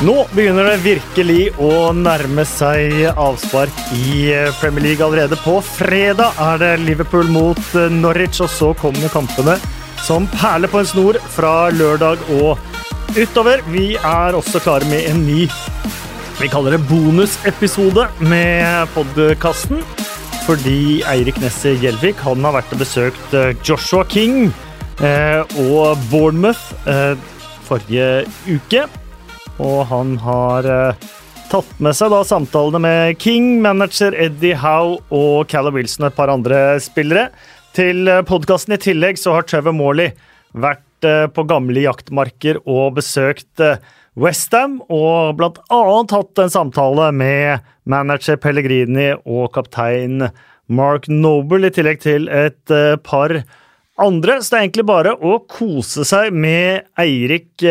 Nå begynner det virkelig å nærme seg avspark i Premier League allerede. På fredag er det Liverpool mot Norwich, og så kommer kampene som perler på en snor fra lørdag og utover. Vi er også klare med en ny vi kaller det bonusepisode med podkasten. Fordi Eirik Nesse-Gjelvik han har vært og besøkt Joshua King eh, og Bournemouth eh, forrige uke. Og han har eh, tatt med seg da samtalene med King, manager Eddie Howe og Callum Wilson og et par andre spillere. Til eh, podkasten i tillegg så har Trevor Morley vært eh, på gamle jaktmarker og besøkt Westham, og blant annet hatt en samtale med manager Pellegrini og kaptein Mark Noble, i tillegg til et par andre. Så det er egentlig bare å kose seg med Eirik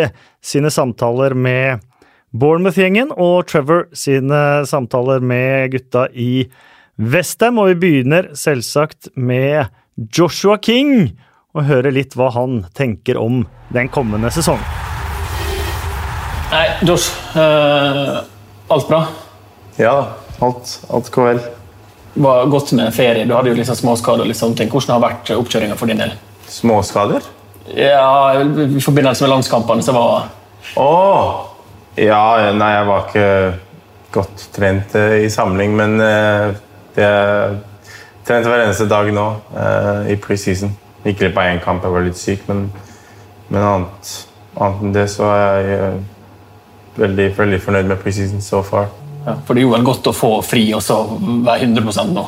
sine samtaler med Bournemouth-gjengen og Trevor sine samtaler med gutta i Westham. Og vi begynner selvsagt med Joshua King og hører litt hva han tenker om den kommende sesongen. Nei, Josh. Uh, alt bra? Ja, alt, alt går vel. Var godt med ferie. Du hadde jo liksom småskader. og litt sånne ting. Hvordan har vært oppkjøringa for din del? Småskader? Ja, I forbindelse med landskampene så var! Oh, ja, nei, jeg var ikke godt trent uh, i samling, men det det trente hver eneste dag nå uh, i preseason. Gikk glipp av én kamp, jeg var litt syk, men, men annet, annet, enn det så er jeg veldig, veldig fornøyd med preseason so far. Ja, for det jo vel godt å få fri og så være 100 nå?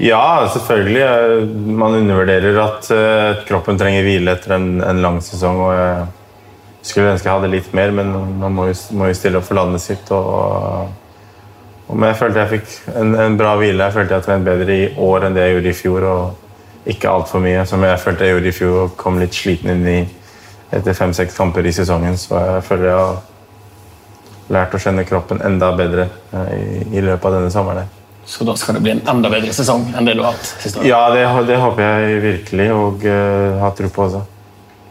Ja, selvfølgelig. Man undervurderer at uh, kroppen trenger hvile etter en, en, lang sesong. og Jeg skulle ønske jeg hadde litt mer, men man må jo, stille opp for landet sitt. Og, og, men jeg følte jeg fikk en, en, bra hvile. Jeg følte jeg trente bedre i år enn det jeg gjorde i fjor. Og ikke altfor mye, som jeg følte jeg gjorde i fjor og kom litt sliten inn i etter fem-seks kamper i sesongen. Så jeg føler jeg lært å kjenne kroppen enda bedre uh, i, i løpet av denne sommeren. Så da skal det bli en enda bedre sesong enn det du har hatt siste år? Ja, det, det, håper jeg virkelig, og uh, har tro på også.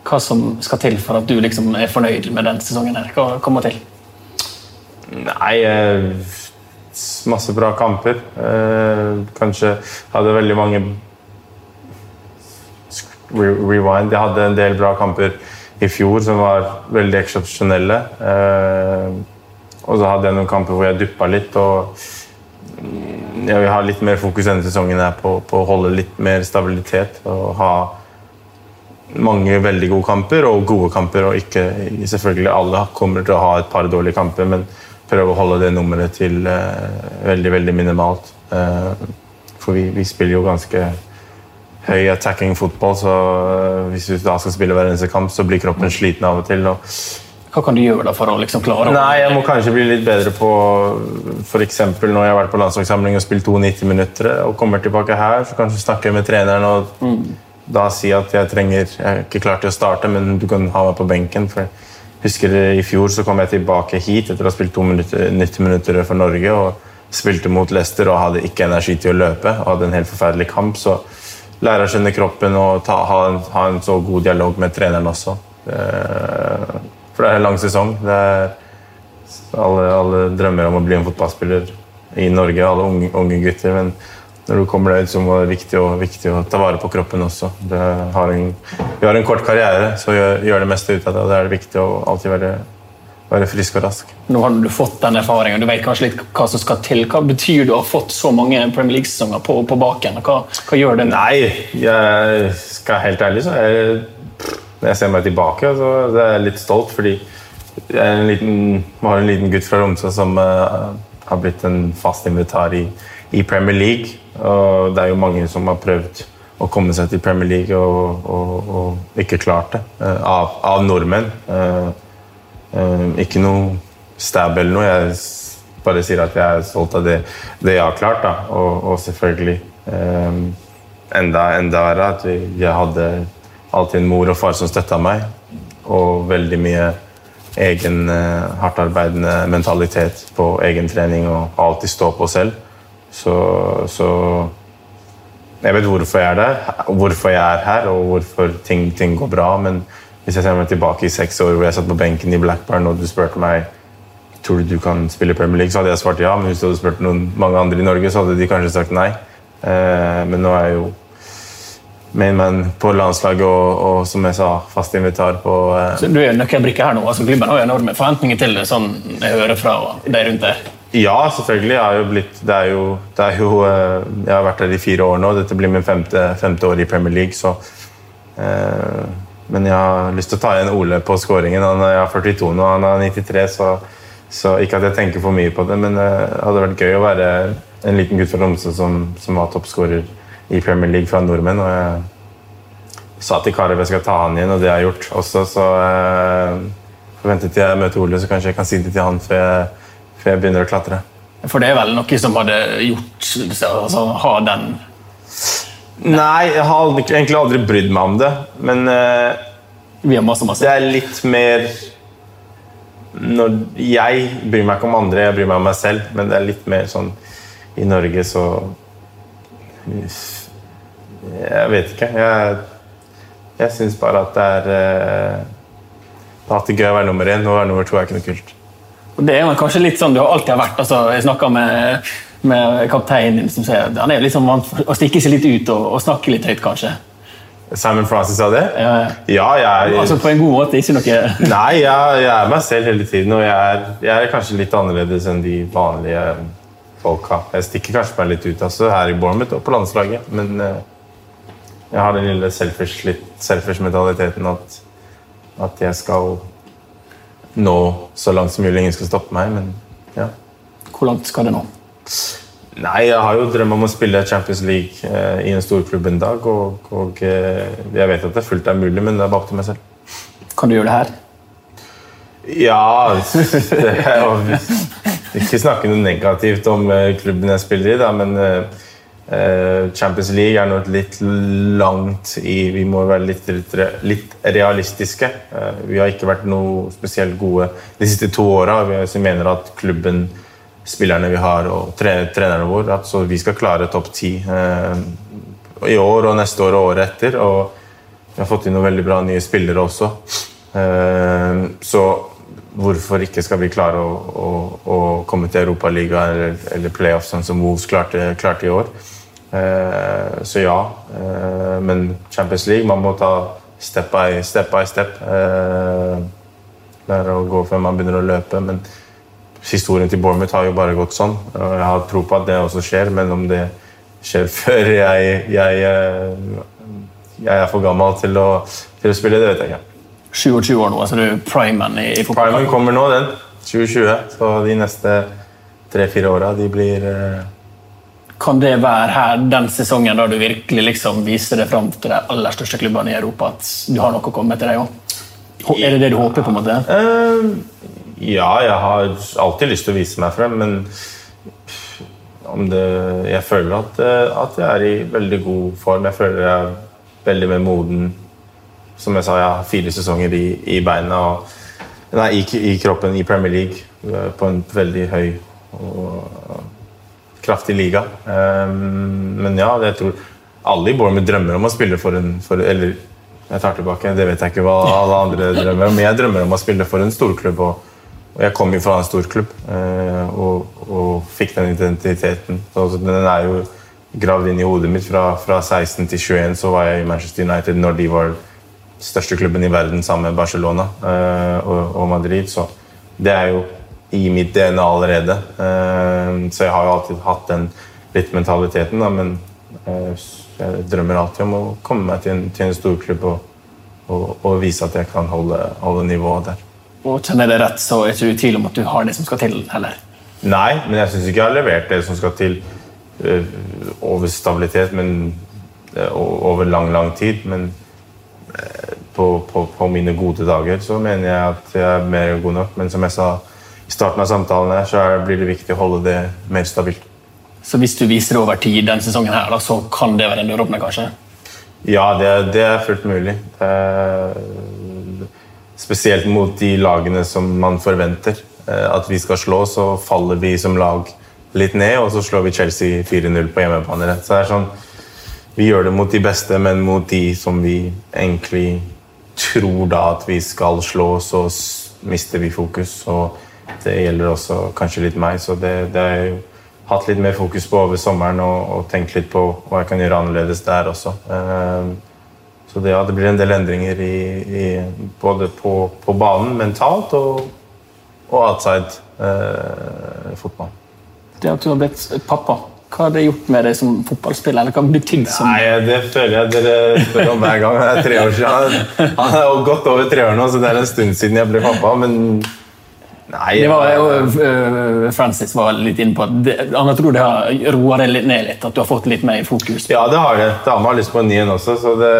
Hva som skal til for at du liksom er fornøyd med den sesongen? her? Hva kommer til? Nei uh, Masse bra kamper. Uh, kanskje hadde veldig mange Rewind. Jeg hadde en del bra kamper i fjor som var veldig eksepsjonelle. Og så hadde jeg noen kamper hvor jeg duppa litt. og jeg vil ha litt mer fokus denne sesongen her på, på, å holde litt mer stabilitet. Og ha mange veldig gode kamper og gode kamper. Og ikke selvfølgelig alle kommer til å ha et par dårlige kamper, men prøve å holde det nummeret til uh, veldig, veldig minimalt. Uh, for vi, vi, spiller jo ganske høy attacking fotball, så uh, hvis vi da skal spille hver eneste kamp, så blir kroppen sliten av og til. og hva kan du gjøre da for å liksom klare Nei, Jeg må kanskje bli litt bedre på f.eks. når jeg har vært på landslagssamling og spilt 92 minutter og kommer tilbake her, så kanskje snakke med treneren og mm. da si at jeg trenger Jeg er ikke klar til å starte, men du kan ha meg på benken. for jeg husker I fjor så kom jeg tilbake hit etter å ha spilt minutter, 90 minutter for Norge og spilte mot Leicester og hadde ikke energi til å løpe og hadde en helt forferdelig kamp. Så lære å skjønne kroppen og ta, ha, en, ha, en, så god dialog med treneren også. Det, for det er en lang sesong. Alle, alle, drømmer om å bli en fotballspiller i Norge, alle unge, unge gutter. Men når du kommer deg ut, så må det viktig, og, viktig å ta vare på kroppen også. Har en, vi har en kort karriere, så gjør, gjør, det meste ut av det. og Da er det viktig å alltid være, være frisk og rask. Nå har du fått den erfaringen, du vet kanskje litt hva som skal til. Hva betyr det å ha fått så mange Premier League-sesonger på, på baken? Hva, hva, gjør det? Nei, jeg skal helt ærlig, så er når jeg ser meg tilbake, så er jeg litt stolt, fordi jeg en liten, har en liten gutt fra Romsø som uh, har blitt en fast invitar i, i, Premier League. Og det er jo mange som har prøvd å komme seg til Premier League og, og, og ikke klart det. Uh, av, av, nordmenn. Uh, ikke noe stab eller noe. Jeg bare sier at jeg er stolt av det, det jeg har klart. Da. Og, og selvfølgelig enda, enda verre at jeg hadde alltid en mor og far som støtta meg, og veldig mye egen eh, hardtarbeidende mentalitet på egen trening og alltid stå på selv. Så, så, jeg vet hvorfor jeg er der, hvorfor jeg er her og hvorfor ting, ting går bra. Men hvis jeg ser meg tilbake i seks år hvor jeg satt på benken i Blackburn og du spurte meg tror du du kan spille Premier League, så hadde jeg svart ja. Men hvis du hadde spurt noen, mange andre i Norge, så hadde de kanskje sagt nei. Eh, men nå er jeg jo mainman på landslaget og, og, som jeg sa, fast invitar på eh, Så Du er nøkkelbrikke her nå. altså Klubben har jo enorme forventninger til det, sånn jeg hører fra de rundt der. Ja, selvfølgelig. Jeg har jo blitt, det er jo, det er jo, eh, jeg har vært der i fire år nå. Dette blir min femte, femte år i Premier League. så eh, Men jeg har lyst til å ta igjen Ole på skåringen. Han er 42 nå, han er 93, så, så, ikke at jeg tenker for mye på det. Men eh, det hadde vært gøy å være en liten gutt fra Romsø som, som var toppskårer i Premier League fra nordmenn. og jeg sa til Karev jeg skal ta han igjen, og det har jeg gjort også. Så eh, forventet til jeg møter Ole, så kanskje jeg kan si det til han før jeg før jeg begynner å klatre. For det er vel noe som hadde gjort altså, Ha den Nei, jeg har egentlig aldri brydd meg om det. Men uh, Vi har masse, masse. det er litt mer når Jeg bryr meg ikke om andre, jeg bryr meg om meg selv. Men det er litt mer sånn I Norge så Jeg vet ikke. Jeg, jeg syns bare at det er at Det er gøy å være nummer én. Å være nummer to er ikke noe kult. Det er kanskje litt sånn du har alltid har vært. Altså, jeg snakka med, med kapteinen din som sier han er liksom vant å stikke seg litt ut og, og snakke litt høyt, kanskje. Simon Francis sa det? Ja, ja jeg, altså På en god måte, ikke noe Nei, jeg, jeg er meg selv hele tiden, og jeg er, jeg er, kanskje litt annerledes enn de vanlige folka. Jeg stikker kanskje meg litt ut altså, her i Bournemouth og på landslaget, men uh, jeg har den lille selfish-mentaliteten at, at jeg skal nå så langt som mulig. Ingen skal stoppe meg, men ja. Hvor langt skal det nå? Nei, Jeg har jo drøm om å spille Champions League eh, i en storklubb en dag. Og, og eh, jeg vet at det fullt er mulig, men det er bare opp til meg selv. Kan du gjøre det her? Ja det er jo, Ikke snakke noe negativt om eh, klubben jeg spiller i, da, men Eh, Champions League er nå litt langt i Vi må være litt, litt, realistiske. Eh, vi har ikke vært noe spesielt gode de siste to åra. Vi mener at klubben, spillerne vi har og trenerne våre, at vi skal klare topp ti eh, i år og neste år og året etter. Og vi har fått inn noen veldig bra nye spillere også. Så hvorfor ikke skal vi klare å, å, å komme til Europaligaen eller, eller playoff, sånn som Wolves klarte, klarte i år? Eh, så ja. Eh, men Champions League, man må ta step by step. By step. Eh, lære å gå før man begynner å løpe. Men historien til Bournemouth har jo bare gått sånn. og Jeg har tro på at det også skjer, men om det skjer før jeg, jeg, jeg er for gammel til å, til å, spille, det vet jeg ikke. 27 år nå, altså du er primen i, i fotball? Primen kommer nå, den. 2020. Så de neste tre-fire åra, de blir kan det være her den sesongen da du virkelig liksom viser deg fram til de aller største klubbene i Europa? At du har noe å komme til deg òg? Er det det du håper? på en måte? Uh, ja, jeg har alltid lyst til å vise meg frem, men det, jeg føler at, eh, at, jeg er i veldig god form. Jeg føler jeg er veldig mer moden. Som jeg sa, jeg har fire sesonger i, i beina og nei, i, i, kroppen i Premier League eh, på en veldig høy og kraftig liga. Um, men ja, jeg tror alle i Bournemouth drømmer om å spille for en for, Eller jeg tar tilbake, det vet jeg ikke hva alle andre drømmer om. Men jeg drømmer om å spille for en storklubb. Og, og jeg kom jo fra en storklubb uh, og, og, fikk den identiteten. Så den er jo gravd inn i hodet mitt. Fra, fra 16 til 21 så var jeg i Manchester United når de var største klubben i verden sammen med Barcelona uh, og, og Madrid. Så det er jo i mitt DNA allerede. Eh, så jeg har jo alltid hatt den litt mentaliteten, da, men eh, jeg drømmer alltid om å komme meg til en, til en storklubb og, og, og, vise at jeg kan holde, holde nivået der. Og Kjenner jeg det rett, så er ikke du i tvil om at du har det som skal til? heller? Nei, men jeg syns ikke jeg har levert det som skal til uh, over stabilitet, men over lang, lang tid. Men på, på, på, mine gode dager så mener jeg at jeg er mer god nok. Men som jeg sa i starten av samtalene, så blir det viktig å holde det mer stabilt. Så hvis du viser det over tid denne sesongen, her, da, så kan det være en døråpner, kanskje? Ja, det, det, er fullt mulig. Er, spesielt mot de lagene som man forventer eh, at vi skal slå, så faller vi som lag litt ned, og så slår vi Chelsea 4-0 på hjemmebane. Så det er sånn, Vi gjør det mot de beste, men mot de som vi egentlig tror da at vi skal slå, så mister vi fokus. og det gjelder også kanskje litt meg. Så det, det har jeg hatt litt mer fokus på over sommeren og, og tenkt litt på hva jeg kan gjøre annerledes der også. Uh, så det, ja, det blir en del endringer i, i, både på, på, banen mentalt og, og outside eh, fotball. Det at du har blitt pappa, hva har det gjort med deg som fotballspiller? eller hva har betydd som... Nei, Det føler jeg dere spør om hver gang. Det er tre år siden. Han er gått over tre år nå, så det er en stund siden jeg ble pappa. men Nei, det var jo, uh, Francis var litt inne på at han tror det har roa deg ned litt. At du har fått litt mer fokus. Ja, det har det. Dama har lyst på en ny en også, så det,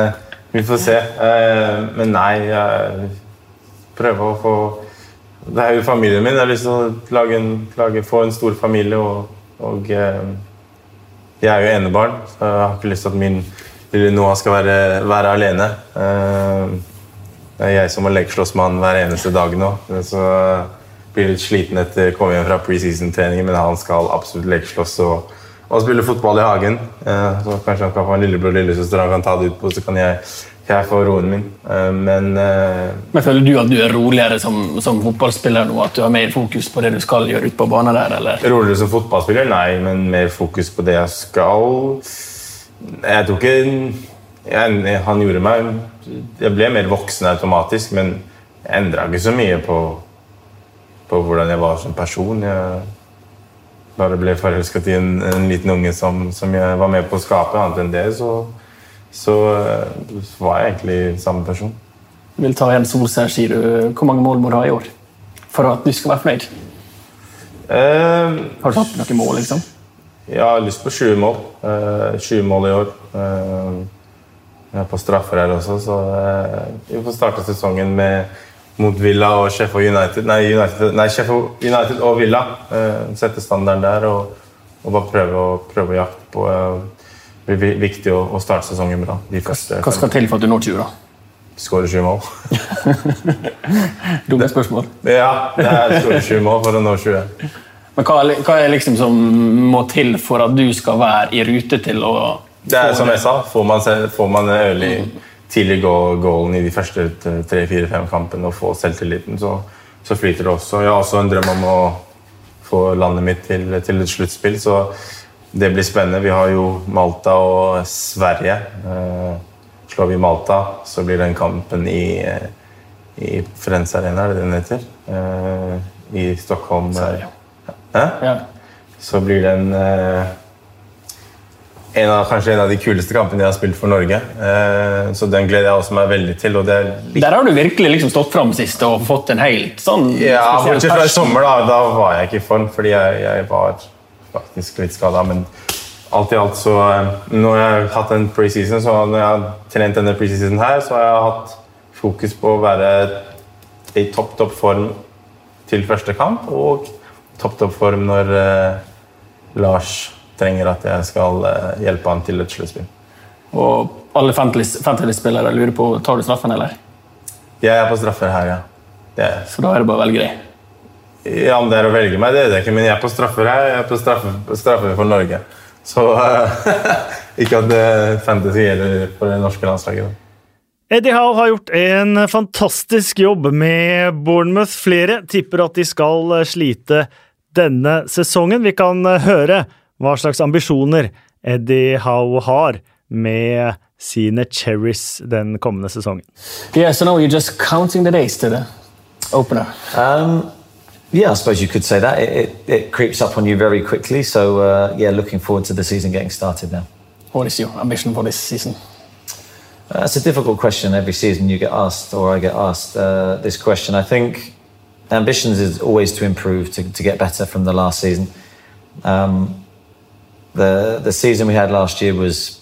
vi får se. Uh, men nei, jeg prøver å få Det er jo familien min. Jeg har lyst til å en, lage, få en stor familie. Og, og jeg er jo enebarn, så jeg har ikke lyst til at min lille Noah skal være, være alene. Det er jeg som må lekeslåss med han hver eneste dag nå. Så blir litt sliten etter å komme hjem fra preseason-treningen, men han skal absolutt lekeslåss og, og spille fotball i hagen. Eh, så Kanskje han kan få en lillebror og lillesøster han kan ta det ut på, så kan jeg, jeg få roen min. Eh, men, eh, men Føler du at du er roligere som, som, fotballspiller nå? At du har mer fokus på det du skal gjøre ute på banen der? eller? Roligere som fotballspiller? Nei, men mer fokus på det jeg skal. Jeg tror ikke jeg, Han gjorde meg jeg ble mer voksen automatisk, men jeg endra ikke så mye på, på, hvordan jeg var som person. Jeg bare ble forelsket i en, en liten unge som, som, jeg var med på å skape. Annet enn det så, så, så var jeg egentlig samme person. Vil ta igjen Solskjær, sier du. Hvor mange mål må du ha i år for at du skal være fornøyd? Uh, har du tatt noen mål, liksom? Jeg har lyst på 20 mål. Uh, 20 mål i år. Uh, på straffer her også, så eh, vi får starte sesongen med mot Villa og Sheffield United. Nei, United, nei, Sheffield United og Villa. Eh, sette standarden der og, og bare prøve å, prøve å jakte på eh, Det blir viktig å, å starte sesongen bra. Hva skal til for at du når 20, da? Skåre sju mål. Dumme spørsmål. Ja, det er skåre sju mål for å nå 20. Men hva, hva er liksom som må til for at du skal være i rute til å det er som jeg sa, får man, får man early, tidlig goalen i de første tre-fire-fem kampene og få selvtilliten, så, så, flyter det også. Jeg har også en drøm om å få landet mitt til, til et sluttspill, så det blir spennende. Vi har jo Malta og Sverige. Eh, slår vi Malta, så blir den kampen i, i Frens Arena, er det den heter? Eh, I Stockholm. Sverige. Ja. Så blir den eh, en av, kanskje en av de kuleste kampene jeg har spilt for Norge. Eh, så den gleder jeg også meg veldig til. Litt... Der har du virkelig liksom stått fram sist og fått en helt sånn Ja, bortsett fra i sommer, da. Da var jeg ikke i form fordi jeg, jeg var faktisk litt skada. Men alt i alt så eh, Når jeg har hatt en preseason, så når jeg har trent denne preseason her, så har jeg hatt fokus på å være i topp, topp form til første kamp, og topp, topp form når uh, Lars trenger at jeg skal eh, hjelpe han til et sluttspill. Og alle fantasy-spillere lurer på tar du straffen, eller? Jeg er på straffer her, ja. Så da er det bare å velge deg? Ja, om det er å velge meg, det er det ikke. Men jeg er på straffer her. Jeg er på straffer, straffer for Norge. Så uh, ikke at uh, fantasy gjelder for det norske landslaget. Eddie Howe har gjort en fantastisk jobb med Bournemouth. Flere tipper at de skal slite denne sesongen. Vi kan høre hva slags ambisjoner Eddie Howe har med sine cherries den kommende sesongen. Yeah, so now you're just counting the days to the opener. Um, yeah, I suppose you could say that. It, it, it creeps up on you very quickly. So uh, yeah, looking forward to the season getting started now. What is your ambition for this season? Uh, it's a difficult question. Every season you get asked, or I get asked uh, this question. I think ambitions is always to improve, to, to get better from the last season. Um, the the season we had last year was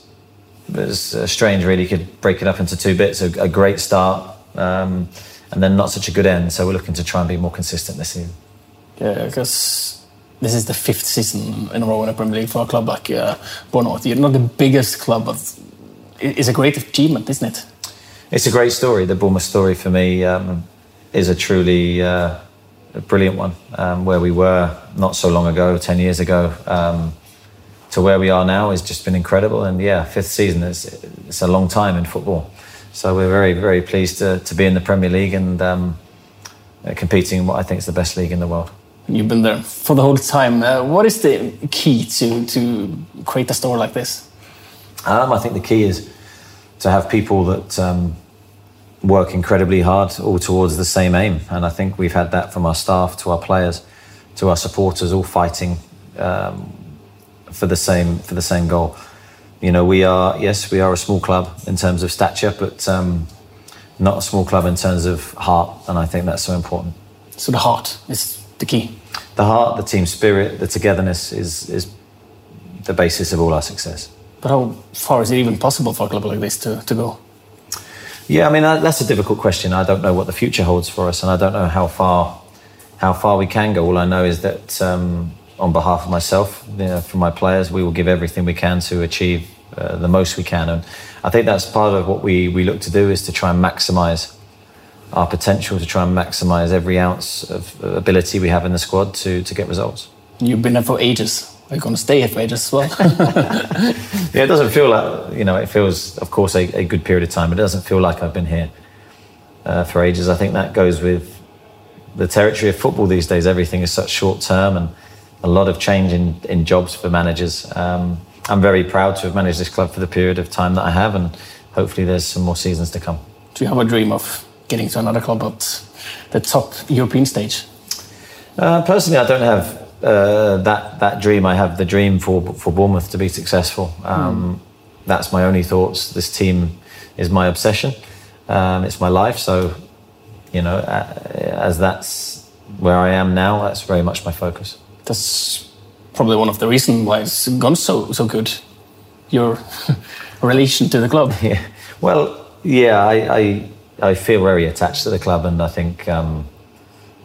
was uh, strange. Really, you could break it up into two bits: a, a great start, um, and then not such a good end. So we're looking to try and be more consistent this season. Yeah, because this is the fifth season in a row in the Premier League for a club like uh, Bournemouth. You're not the biggest club, but it's a great achievement, isn't it? It's a great story. The Bournemouth story for me um, is a truly uh, a brilliant one. Um, where we were not so long ago, ten years ago. To where we are now has just been incredible. And yeah, fifth season is it's a long time in football. So we're very very pleased to, to be in the Premier League and um, uh, competing in what I think is the best league in the world. You've been there for the whole time. Uh, what is the key to, to create a store like this? Um, I think the key is to have people that um, work incredibly hard, all towards the same aim. And I think we've had that from our staff to our players to our supporters, all fighting um, for the same for the same goal. You know, we are yes, we are a small club in terms of stature, but um, not a small club in terms of heart, and I think that's so important. So the heart is the key. The heart, the team spirit, the togetherness is is the basis of all our success. But how far is it even possible for a club like this to, to go? Yeah, I mean that's a difficult question. I don't know what the future holds for us, and I don't know how far how far we can go. All I know is that um, on behalf of myself, you know, for my players, we will give everything we can to achieve uh, the most we can, and I think that's part of what we we look to do is to try and maximise our potential, to try and maximise every ounce of ability we have in the squad to to get results. You've been there for ages. Are you going to stay here for ages as well? yeah, it doesn't feel like you know. It feels, of course, a, a good period of time. But it doesn't feel like I've been here uh, for ages. I think that goes with the territory of football these days. Everything is such short term and a lot of change in, in jobs for managers. Um, I'm very proud to have managed this club for the period of time that I have, and hopefully there's some more seasons to come. Do you have a dream of getting to another club at the top European stage? Uh, personally, I don't have uh, that that dream. I have the dream for for Bournemouth to be successful. Um, mm. That's my only thoughts. This team is my obsession. Um, it's my life. So you know, as that's where I am now, that's very much my focus. That's probably one of the reasons why it's gone so so good. Your relation to the club. Yeah. Well, yeah, I, I, I feel very attached to the club, and I think um,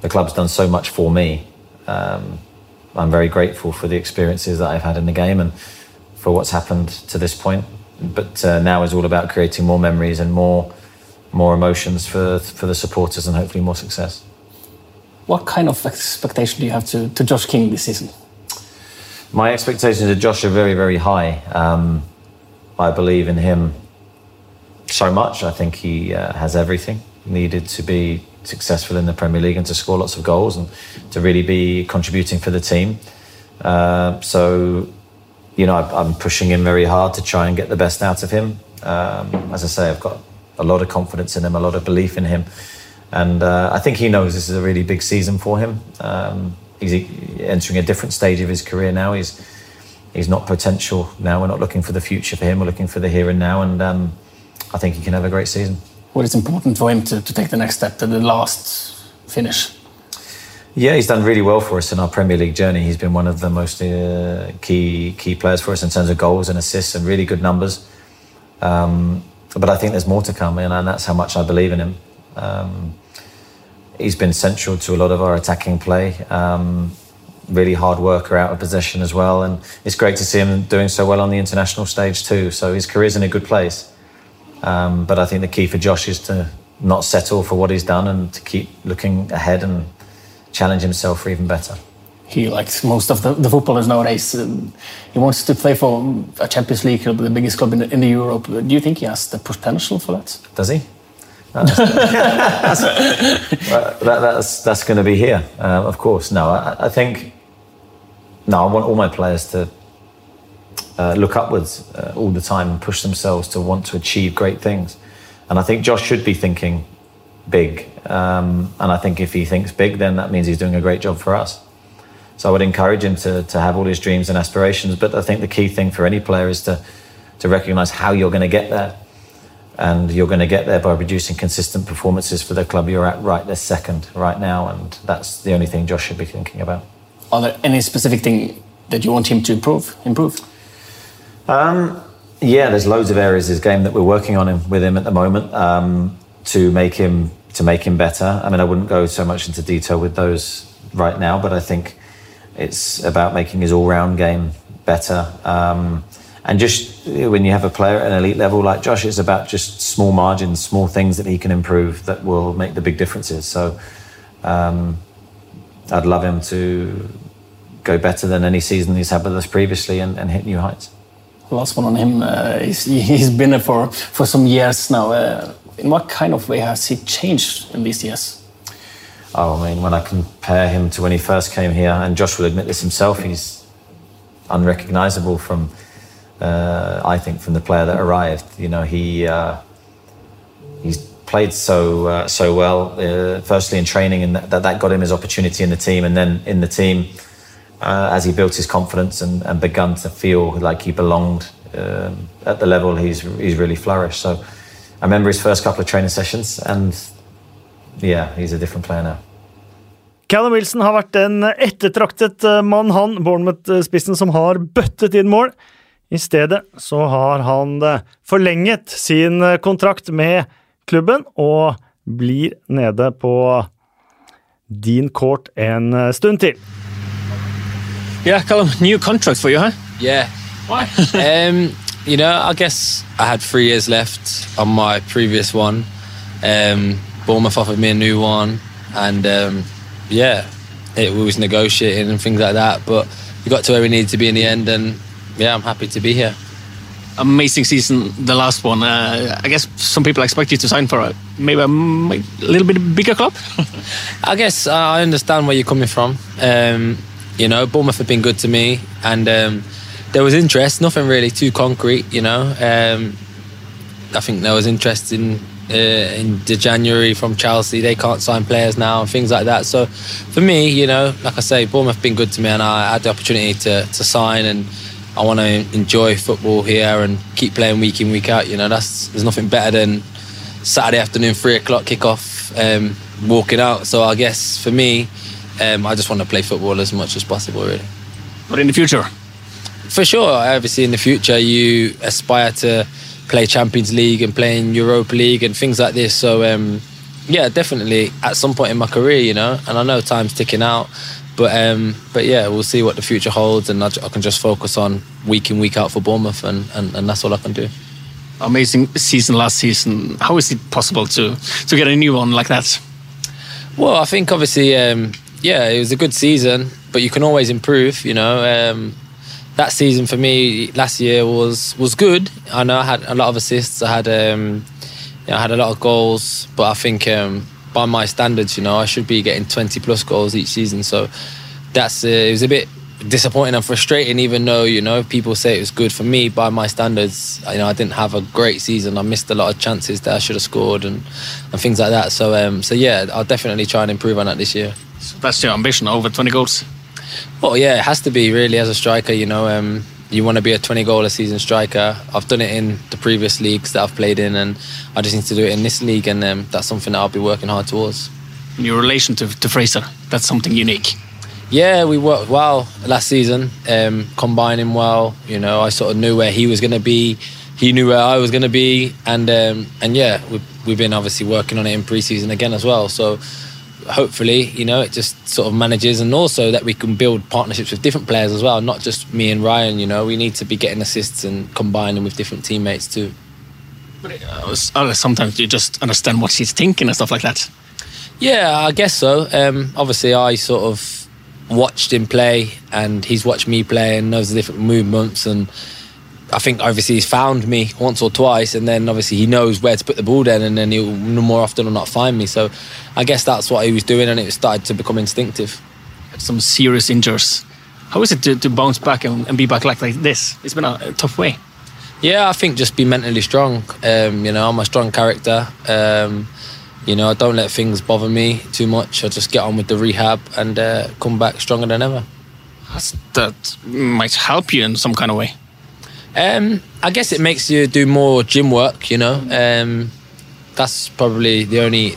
the club's done so much for me. Um, I'm very grateful for the experiences that I've had in the game and for what's happened to this point. But uh, now is all about creating more memories and more more emotions for for the supporters and hopefully more success. What kind of expectation do you have to, to Josh King this season? My expectations of Josh are very, very high. Um, I believe in him so much. I think he uh, has everything needed to be successful in the Premier League and to score lots of goals and to really be contributing for the team. Uh, so, you know, I'm pushing him very hard to try and get the best out of him. Um, as I say, I've got a lot of confidence in him, a lot of belief in him. And uh, I think he knows this is a really big season for him. Um, he's entering a different stage of his career now. He's he's not potential now. We're not looking for the future for him. We're looking for the here and now. And um, I think he can have a great season. Well, it's important for him to, to take the next step to the last finish? Yeah, he's done really well for us in our Premier League journey. He's been one of the most uh, key key players for us in terms of goals and assists and really good numbers. Um, but I think there's more to come, and that's how much I believe in him. Um, he's been central to a lot of our attacking play. Um, really hard worker out of possession as well, and it's great to see him doing so well on the international stage too. So his career's in a good place. Um, but I think the key for Josh is to not settle for what he's done and to keep looking ahead and challenge himself for even better he likes most of the, the footballers nowadays. Um, he wants to play for a Champions League club, the biggest club in, the, in the Europe. Do you think he has the potential for that? Does he? That's, that's, that, that's, that's going to be here, uh, of course. No, I, I, think. No, I want all my players to uh, look upwards uh, all the time and push themselves to want to achieve great things. And I think Josh should be thinking big. Um, and I think if he thinks big, then that means he's doing a great job for us. So I would encourage him to, to have all his dreams and aspirations. But I think the key thing for any player is to, to recognize how you're going to get there. And you're going to get there by producing consistent performances for the club you're at right this second, right now. And that's the only thing Josh should be thinking about. Are there any specific thing that you want him to improve? Improve? Um, yeah, there's loads of areas of his game that we're working on him, with him at the moment um, to make him to make him better. I mean, I wouldn't go so much into detail with those right now, but I think it's about making his all-round game better. Um, and just when you have a player at an elite level like Josh, it's about just small margins, small things that he can improve that will make the big differences. So um, I'd love him to go better than any season he's had with us previously and, and hit new heights. Last one on him. Uh, he's, he's been there for, for some years now. Uh, in what kind of way has he changed in these years? oh, I mean, when I compare him to when he first came here, and Josh will admit this himself, he's unrecognisable from, uh, I think, from the player that arrived. You know, he uh, he's played so uh, so well. Uh, firstly in training, and that that got him his opportunity in the team, and then in the team. Uh, as he built his confidence and, and begun to feel like he belonged um, at the level he's he's really flourished. So I remember his first couple of training sessions, and yeah, he's a different player now. Callum Wilson har vært en ettertraktet eh, mann, han, Bournemouth-spissen som har bøttet inn mål. I stedet så har han eh, forlenget sin eh, kontrakt med klubben og blir nede på din court en stund til. Yeah, Callum, new contract for you, huh? Yeah. Why? Um, you know, I guess I had three years left on my previous one. Um, Bournemouth offered me a new one, and um, yeah, it was negotiating and things like that. But we got to where we needed to be in the end, and yeah, I'm happy to be here. Amazing season, the last one. Uh, I guess some people expect you to sign for a maybe a, a little bit bigger club. I guess uh, I understand where you're coming from. Um, you know, Bournemouth have been good to me, and um, there was interest. Nothing really too concrete. You know, um, I think there was interest in uh, in the January from Chelsea. They can't sign players now and things like that. So for me, you know, like I say, Bournemouth have been good to me, and I had the opportunity to to sign and. I want to enjoy football here and keep playing week in week out. You know, that's there's nothing better than Saturday afternoon, three o'clock kickoff, um, walking out. So I guess for me, um, I just want to play football as much as possible, really. but in the future, For sure, obviously in the future you aspire to play Champions League and play in Europa League and things like this. So um, yeah, definitely at some point in my career, you know, and I know time's ticking out. But um, but yeah, we'll see what the future holds, and I, I can just focus on week in week out for Bournemouth, and, and, and that's all I can do. amazing season last season. How is it possible to to get a new one like that? Well, I think obviously, um, yeah, it was a good season, but you can always improve. You know, um, that season for me last year was was good. I know I had a lot of assists. I had um, you know, I had a lot of goals, but I think um, by my standards, you know, I should be getting twenty plus goals each season. So that's uh, it was a bit disappointing and frustrating. Even though you know people say it was good for me by my standards, you know, I didn't have a great season. I missed a lot of chances that I should have scored and and things like that. So um, so yeah, I'll definitely try and improve on that this year. So that's your ambition, over 20 goals. Well, yeah, it has to be really as a striker. You know, um, you want to be a 20 goal a season striker. I've done it in the previous leagues that I've played in, and I just need to do it in this league, and um, that's something that I'll be working hard towards. Your relation to, to Fraser, that's something unique. Yeah, we worked well last season, um, combining well. You know, I sort of knew where he was going to be. He knew where I was going to be, and um, and yeah, we've, we've been obviously working on it in pre-season again as well. So hopefully, you know, it just sort of manages, and also that we can build partnerships with different players as well, not just me and Ryan. You know, we need to be getting assists and combining with different teammates too. But uh, uh, sometimes you just understand what he's thinking and stuff like that. Yeah, I guess so. Um, obviously, I sort of watched him play, and he's watched me play, and knows the different movements. And I think obviously he's found me once or twice, and then obviously he knows where to put the ball down, and then he'll more often or not find me. So I guess that's what he was doing, and it started to become instinctive. Some serious injuries. How is it to, to bounce back and, and be back like, like this? It's been a, a tough way. Yeah, I think just be mentally strong. Um, you know, I'm a strong character. Um, you know, I don't let things bother me too much. I just get on with the rehab and uh, come back stronger than ever. That's, that might help you in some kind of way. Um, I guess it makes you do more gym work. You know, um, that's probably the only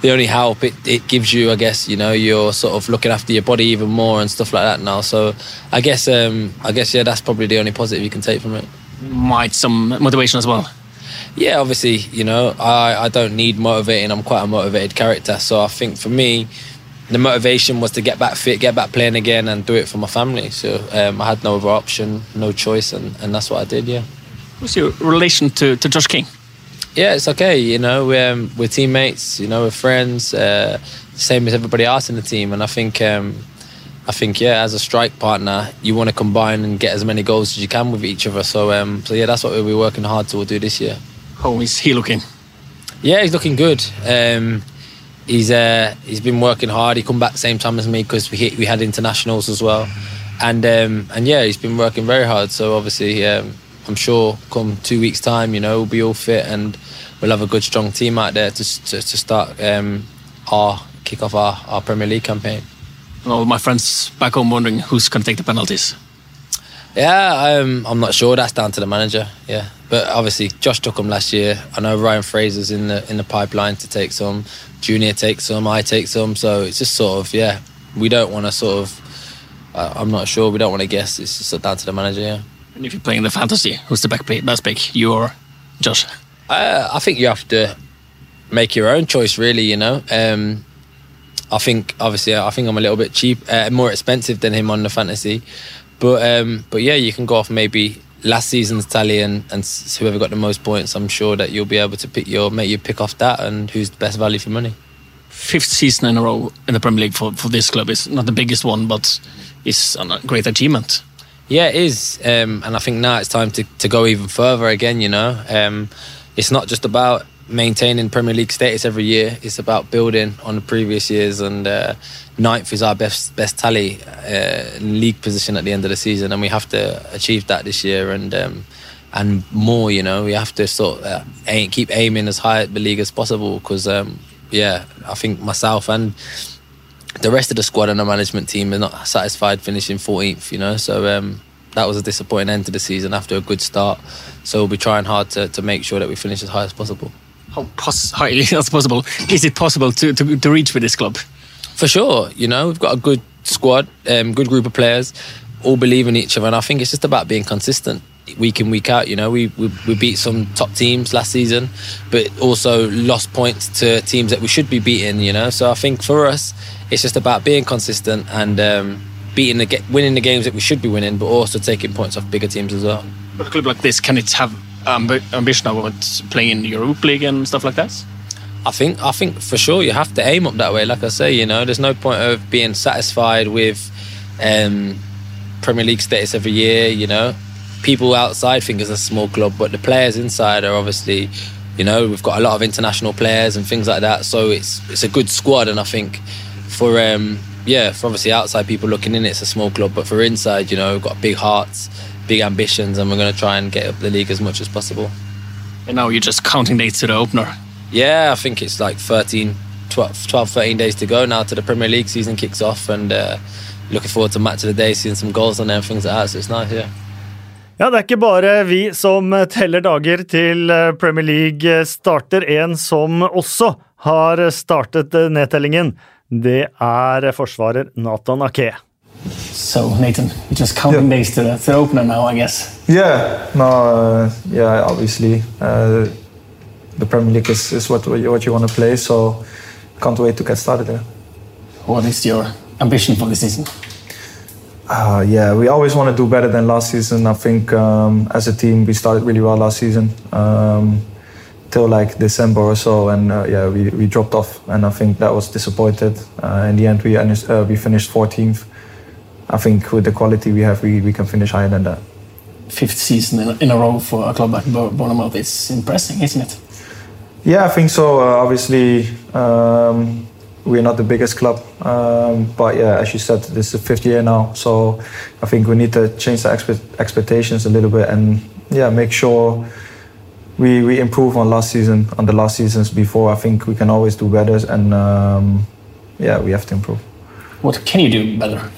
the only help it, it gives you. I guess you know you're sort of looking after your body even more and stuff like that now. So I guess um, I guess yeah, that's probably the only positive you can take from it. Might some motivation as well. Yeah, obviously, you know, I, I don't need motivating. I'm quite a motivated character. So I think for me, the motivation was to get back fit, get back playing again, and do it for my family. So um, I had no other option, no choice, and, and that's what I did, yeah. What's your relation to, to Josh King? Yeah, it's okay. You know, we're, um, we're teammates, you know, we're friends, uh, same as everybody else in the team. And I think, um, I think, yeah, as a strike partner, you want to combine and get as many goals as you can with each other. So, um, so yeah, that's what we'll be working hard to do this year. How is he looking? Yeah, he's looking good. Um, he's uh, he's been working hard. He come back the same time as me because we hit, we had internationals as well, and um, and yeah, he's been working very hard. So obviously, um, I'm sure come two weeks time, you know, we'll be all fit and we'll have a good strong team out there to to, to start um, our kick off our, our Premier League campaign. Well, my friends back home wondering who's going to take the penalties. Yeah, um, I'm not sure. That's down to the manager. Yeah, but obviously Josh took them last year. I know Ryan Fraser's in the in the pipeline to take some. Junior takes some. I take some. So it's just sort of yeah. We don't want to sort of. Uh, I'm not sure. We don't want to guess. It's just down to the manager. Yeah. And if you're playing the fantasy, who's the back play, best pick? You or Josh? Uh, I think you have to make your own choice. Really, you know. Um, I think obviously I think I'm a little bit cheap, uh, more expensive than him on the fantasy. But um, but yeah, you can go off maybe last season's tally and, and whoever got the most points. I'm sure that you'll be able to pick your make you pick off that and who's the best value for money. Fifth season in a row in the Premier League for, for this club is not the biggest one, but it's a great achievement. Yeah, it is, um, and I think now it's time to, to go even further again. You know, um, it's not just about maintaining Premier League status every year. It's about building on the previous years, and uh, ninth is our best best tally uh, league position at the end of the season, and we have to achieve that this year and um, and more. You know, we have to sort uh, keep aiming as high at the league as possible because um, yeah, I think myself and the rest of the squad and the management team are not satisfied finishing 14th. You know, so. Um, that was a disappointing end to the season after a good start. So we'll be trying hard to, to make sure that we finish as high as possible how pos- highly as possible is it possible to, to, to reach with this club? For sure, you know we've got a good squad, um, good group of players, all believe in each other, and I think it's just about being consistent week in week out. You know we we, we beat some top teams last season, but also lost points to teams that we should be beating. You know, so I think for us it's just about being consistent and. Um, beating the winning the games that we should be winning, but also taking points off bigger teams as well. But a club like this, can it have amb- ambition about playing in the Europe League and stuff like that? I think I think for sure you have to aim up that way. Like I say, you know, there's no point of being satisfied with um, Premier League status every year. You know, people outside think it's a small club, but the players inside are obviously, you know, we've got a lot of international players and things like that. So it's it's a good squad, and I think for um, yeah, for obviously outside people looking in, it's a small club, but for inside, you know, we've got big hearts big ambitions and we're going to try and get up the league as much as possible. And now you're just counting days to the opener. Yeah, I think it's like 13, 12, 12 13 days to go now to the Premier League season kicks off and uh, looking forward to match of the day, seeing some goals on there and things like that. So it's nice, yeah. Ja, Det er ikke bare vi som teller dager til uh, Premier League starter. En som også har startet uh, nedtellingen, det er forsvarer Nathan Ake. So Nathan, you just counting yeah. days to the, to the opener now, I guess. Yeah, no, uh, yeah, obviously uh, the Premier League is, is what what you want to play, so can't wait to get started there. What is your ambition for the season? Uh, yeah, we always want to do better than last season. I think um, as a team we started really well last season um, till like December or so, and uh, yeah, we, we dropped off, and I think that was disappointed. Uh, in the end, we uh, we finished 14th. I think with the quality we have, we, we can finish higher than that. Fifth season in a row for a club like Bournemouth is impressive, isn't it? Yeah, I think so. Uh, obviously, um, we're not the biggest club, um, but yeah, as you said, this is the fifth year now. So I think we need to change the expe- expectations a little bit and yeah, make sure we, we improve on last season, on the last seasons before. I think we can always do better, and um, yeah, we have to improve. What can you do better?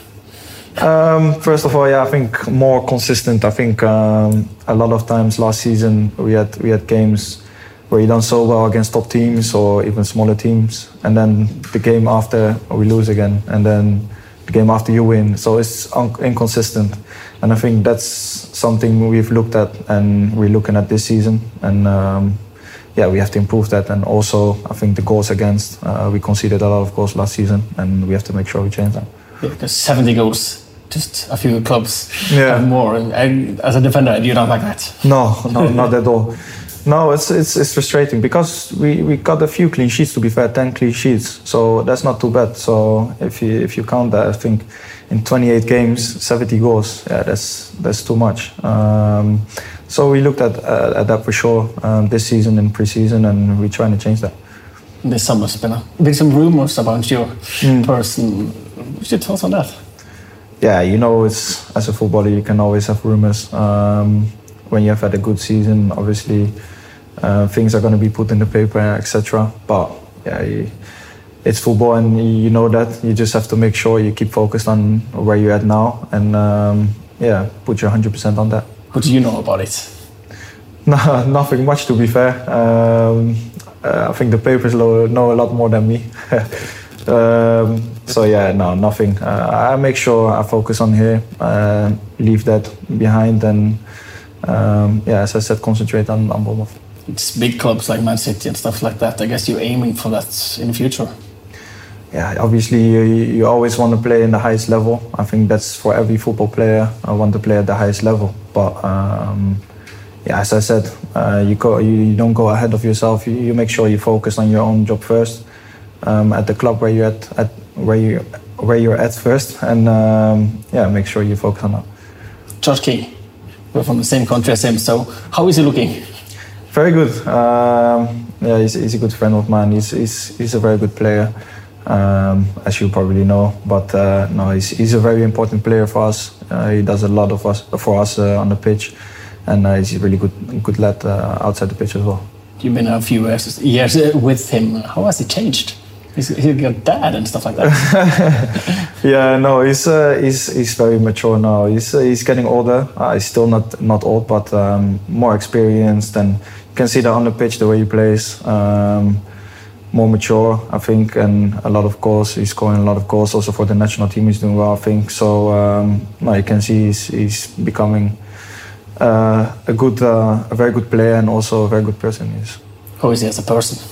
Um, first of all, yeah, I think more consistent. I think um, a lot of times last season we had we had games where you done so well against top teams or even smaller teams, and then the game after we lose again, and then the game after you win. So it's un- inconsistent, and I think that's something we've looked at and we're looking at this season, and um, yeah, we have to improve that. And also, I think the goals against uh, we conceded a lot of goals last season, and we have to make sure we change that. Yeah, because 70 goals just a few clubs yeah. have more. And as a defender, you don't like that? No, no, not at all. No, it's, it's it's frustrating because we, we got a few clean sheets. To be fair, ten clean sheets, so that's not too bad. So if you if you count that, I think in 28 games, 70 goals. Yeah, that's that's too much. Um, so we looked at uh, at that for sure um, this season in preseason, and we're trying to change that. this summer, Spinner. Been some rumors about your person. What's your thoughts on that? Yeah, you know, it's as a footballer, you can always have rumors. Um, when you have had a good season, obviously, uh, things are going to be put in the paper, etc. But yeah, you, it's football, and you know that. You just have to make sure you keep focused on where you're at now, and um, yeah, put your 100% on that. What do you know about it? No, nothing much to be fair. Um, uh, I think the papers know, know a lot more than me. um, so yeah, no, nothing. Uh, I make sure I focus on here, uh, leave that behind, and um, yeah, as I said, concentrate on, on Bournemouth. It's big clubs like Man City and stuff like that. I guess you're aiming for that in the future. Yeah, obviously you, you always want to play in the highest level. I think that's for every football player. I want to play at the highest level, but. Um, yeah, as I said, uh, you, go, you, you don't go ahead of yourself. You, you make sure you focus on your own job first, um, at the club where you're at, at where you where you're at first, and um, yeah, make sure you focus on that. Josh King, we're from the same country as him, so how is he looking? Very good. Um, yeah, he's, he's a good friend of mine. He's he's, he's a very good player, um, as you probably know. But uh, no, he's, he's a very important player for us. Uh, he does a lot of us for us uh, on the pitch, and uh, he's a really good good lad uh, outside the pitch as well. You've been a few years, years uh, with him. How has he changed? He's, he's got dad and stuff like that. Yeah, no, he's uh, he's he's very mature now. He's uh, he's getting older. Uh, he's still not not old, but um, more experienced, and you can see that on the pitch the way he plays. Um, more mature, I think, and a lot of goals. He's scoring a lot of goals. Also for the national team, he's doing well, I think. So um, no, you can see he's, he's becoming uh, a good, uh, a very good player, and also a very good person. He's How is he as a person?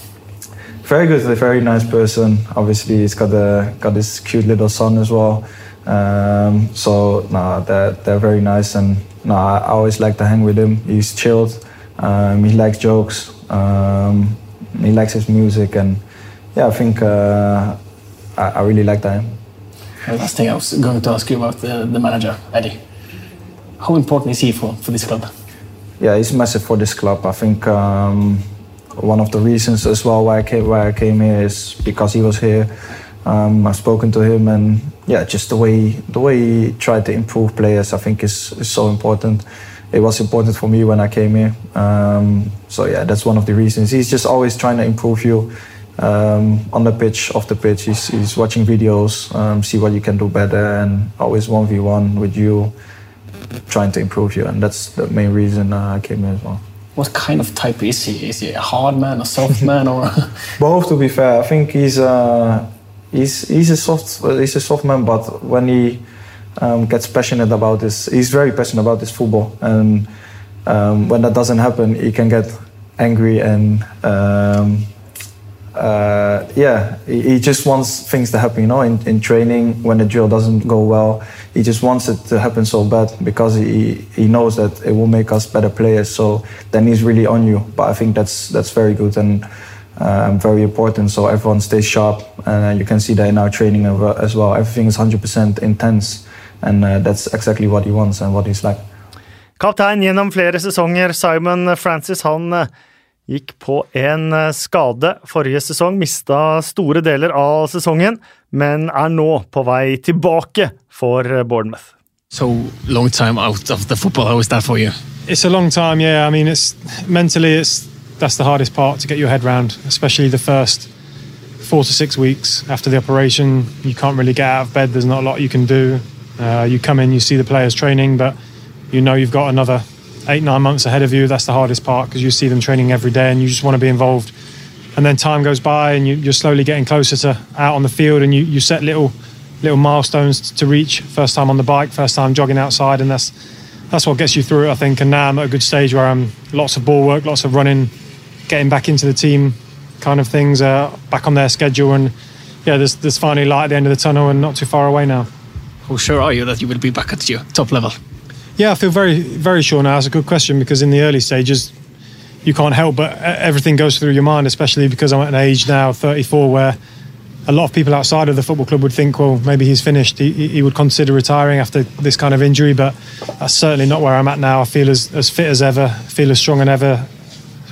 Very good, a very nice person. Obviously, he's got a got this cute little son as well. Um, so no, they're they're very nice, and no, I I always like to hang with him. He's chilled. Um, he likes jokes. Um, he likes his music, and yeah, I think uh, I, I really like that. Last thing I was going to ask you about the, the manager, Eddie. How important is he for, for this club? yeah, he's massive for this club. I think um, one of the reasons as well why I came why I came here is because he was here. Um, I've spoken to him, and yeah, just the way the way he tried to improve players, I think is, is so important. It was important for me when I came here. Um, so yeah, that's one of the reasons. He's just always trying to improve you um, on the pitch, off the pitch. He's, he's watching videos, um, see what you can do better, and always one v one with you, trying to improve you. And that's the main reason uh, I came here as well. What kind of type is he? Is he a hard man, a soft man, or Both, to be fair, I think he's uh, he's he's a soft he's a soft man, but when he um, gets passionate about this, he's very passionate about this football, and um, when that doesn't happen, he can get angry and um, uh, yeah, he, he just wants things to happen. You know, in, in training when the drill doesn't go well, he just wants it to happen so bad because he he knows that it will make us better players. So then he's really on you. But I think that's that's very good and um, very important. So everyone stays sharp, and uh, you can see that in our training as well- Everything is 100% intense, and uh, that's exactly what he wants and what he's like. Gjennom flere sesonger, Simon Francis, han eh, gikk på en eh, skade forrige sesong, mista store deler av sesongen, men er nå på vei tilbake for eh, Bournemouth. so long time out of the football? How is that for you? It's a long time, yeah. I mean, it's mentally, it's that's the hardest part to get your head round, especially the first four to six weeks after the operation. You can't really get out of bed. There's not a lot you can do. Uh, you come in, you see the players training, but you know you've got another eight, nine months ahead of you. That's the hardest part because you see them training every day and you just want to be involved. And then time goes by and you, you're slowly getting closer to out on the field and you, you set little little milestones to reach. First time on the bike, first time jogging outside, and that's that's what gets you through it, I think. And now I'm at a good stage where I'm lots of ball work, lots of running, getting back into the team, kind of things, uh, back on their schedule, and yeah, there's there's finally light at the end of the tunnel and not too far away now. How sure are you that you will be back at your top level? Yeah, I feel very very sure now. It's a good question because in the early stages, you can't help but everything goes through your mind, especially because I'm at an age now, 34, where a lot of people outside of the football club would think, well, maybe he's finished. He, he would consider retiring after this kind of injury, but that's certainly not where I'm at now. I feel as, as fit as ever, feel as strong and ever,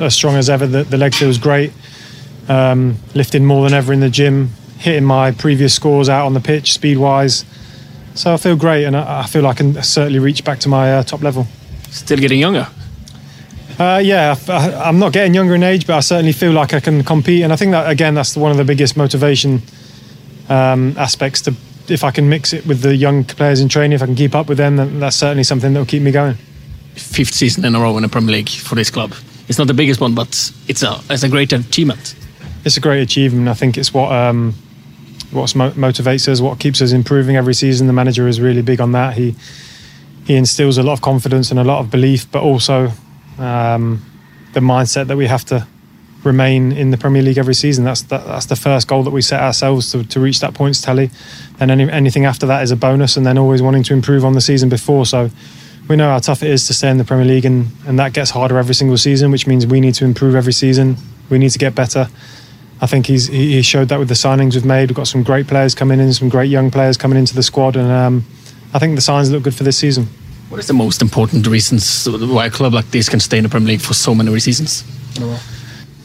as strong as ever. The, the leg feels great. um, lifting more than ever in the gym, hitting my previous scores out on the pitch, speed wise. So I feel great, and I, I feel I can certainly reach back to my uh, top level. Still getting younger. Uh, yeah, I, am not getting younger in age, but I certainly feel like I can compete, and I think that again, that's one of the biggest motivation um, aspects. To if I can mix it with the young players in training, if I can keep up with them, then that's certainly something that will keep me going. Fifth season in a row in the Premier League for this club. It's not the biggest one, but it's a it's a great achievement. It's a great achievement. I think it's what um, what motivates us, what keeps us improving every season. The manager is really big on that. He he instills a lot of confidence and a lot of belief, but also um, the mindset that we have to remain in the Premier League every season. That's that, that's the first goal that we set ourselves to, to reach that points tally, and any, anything after that is a bonus. And then always wanting to improve on the season before. So we know how tough it is to stay in the Premier League, and and that gets harder every single season, which means we need to improve every season. We need to get better. I think he's he showed that with the signings we've made. We've got some great players coming in, some great young players coming into the squad, and um, I think the signs look good for this season. What is the most important reasons why a club like this can stay in the Premier League for so many seasons?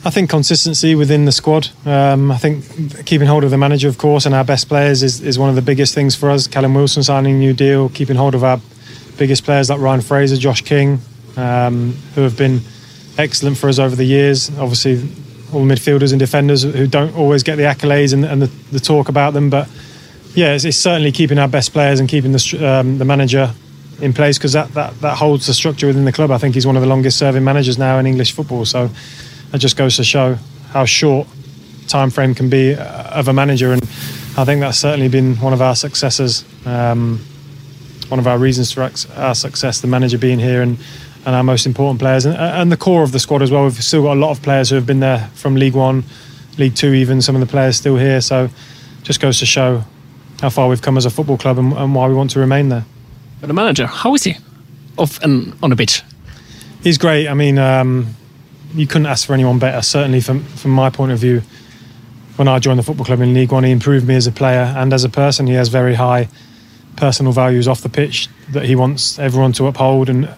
I think consistency within the squad. Um, I think keeping hold of the manager, of course, and our best players is, is one of the biggest things for us. Callum Wilson signing a new deal, keeping hold of our biggest players like Ryan Fraser, Josh King, um, who have been excellent for us over the years. Obviously, all midfielders and defenders who don't always get the accolades and, and the, the, talk about them, but yeah, it's, it's, certainly keeping our best players and keeping the, um, the manager in place because that, that, that holds the structure within the club. I think he's one of the longest serving managers now in English football. So that just goes to show how short time frame can be uh, of a manager. And I think that's certainly been one of our successes, um, one of our reasons for our success, the manager being here and, and our most important players and, and the core of the squad as well. We've still got a lot of players who have been there from League One, League Two, even some of the players still here. So just goes to show how far we've come as a football club and, and why we want to remain there. But the manager, how is he off and on the pitch? He's great. I mean, um, you couldn't ask for anyone better. Certainly, from from my point of view, when I joined the football club in League One, he improved me as a player and as a person. He has very high personal values off the pitch that he wants everyone to uphold and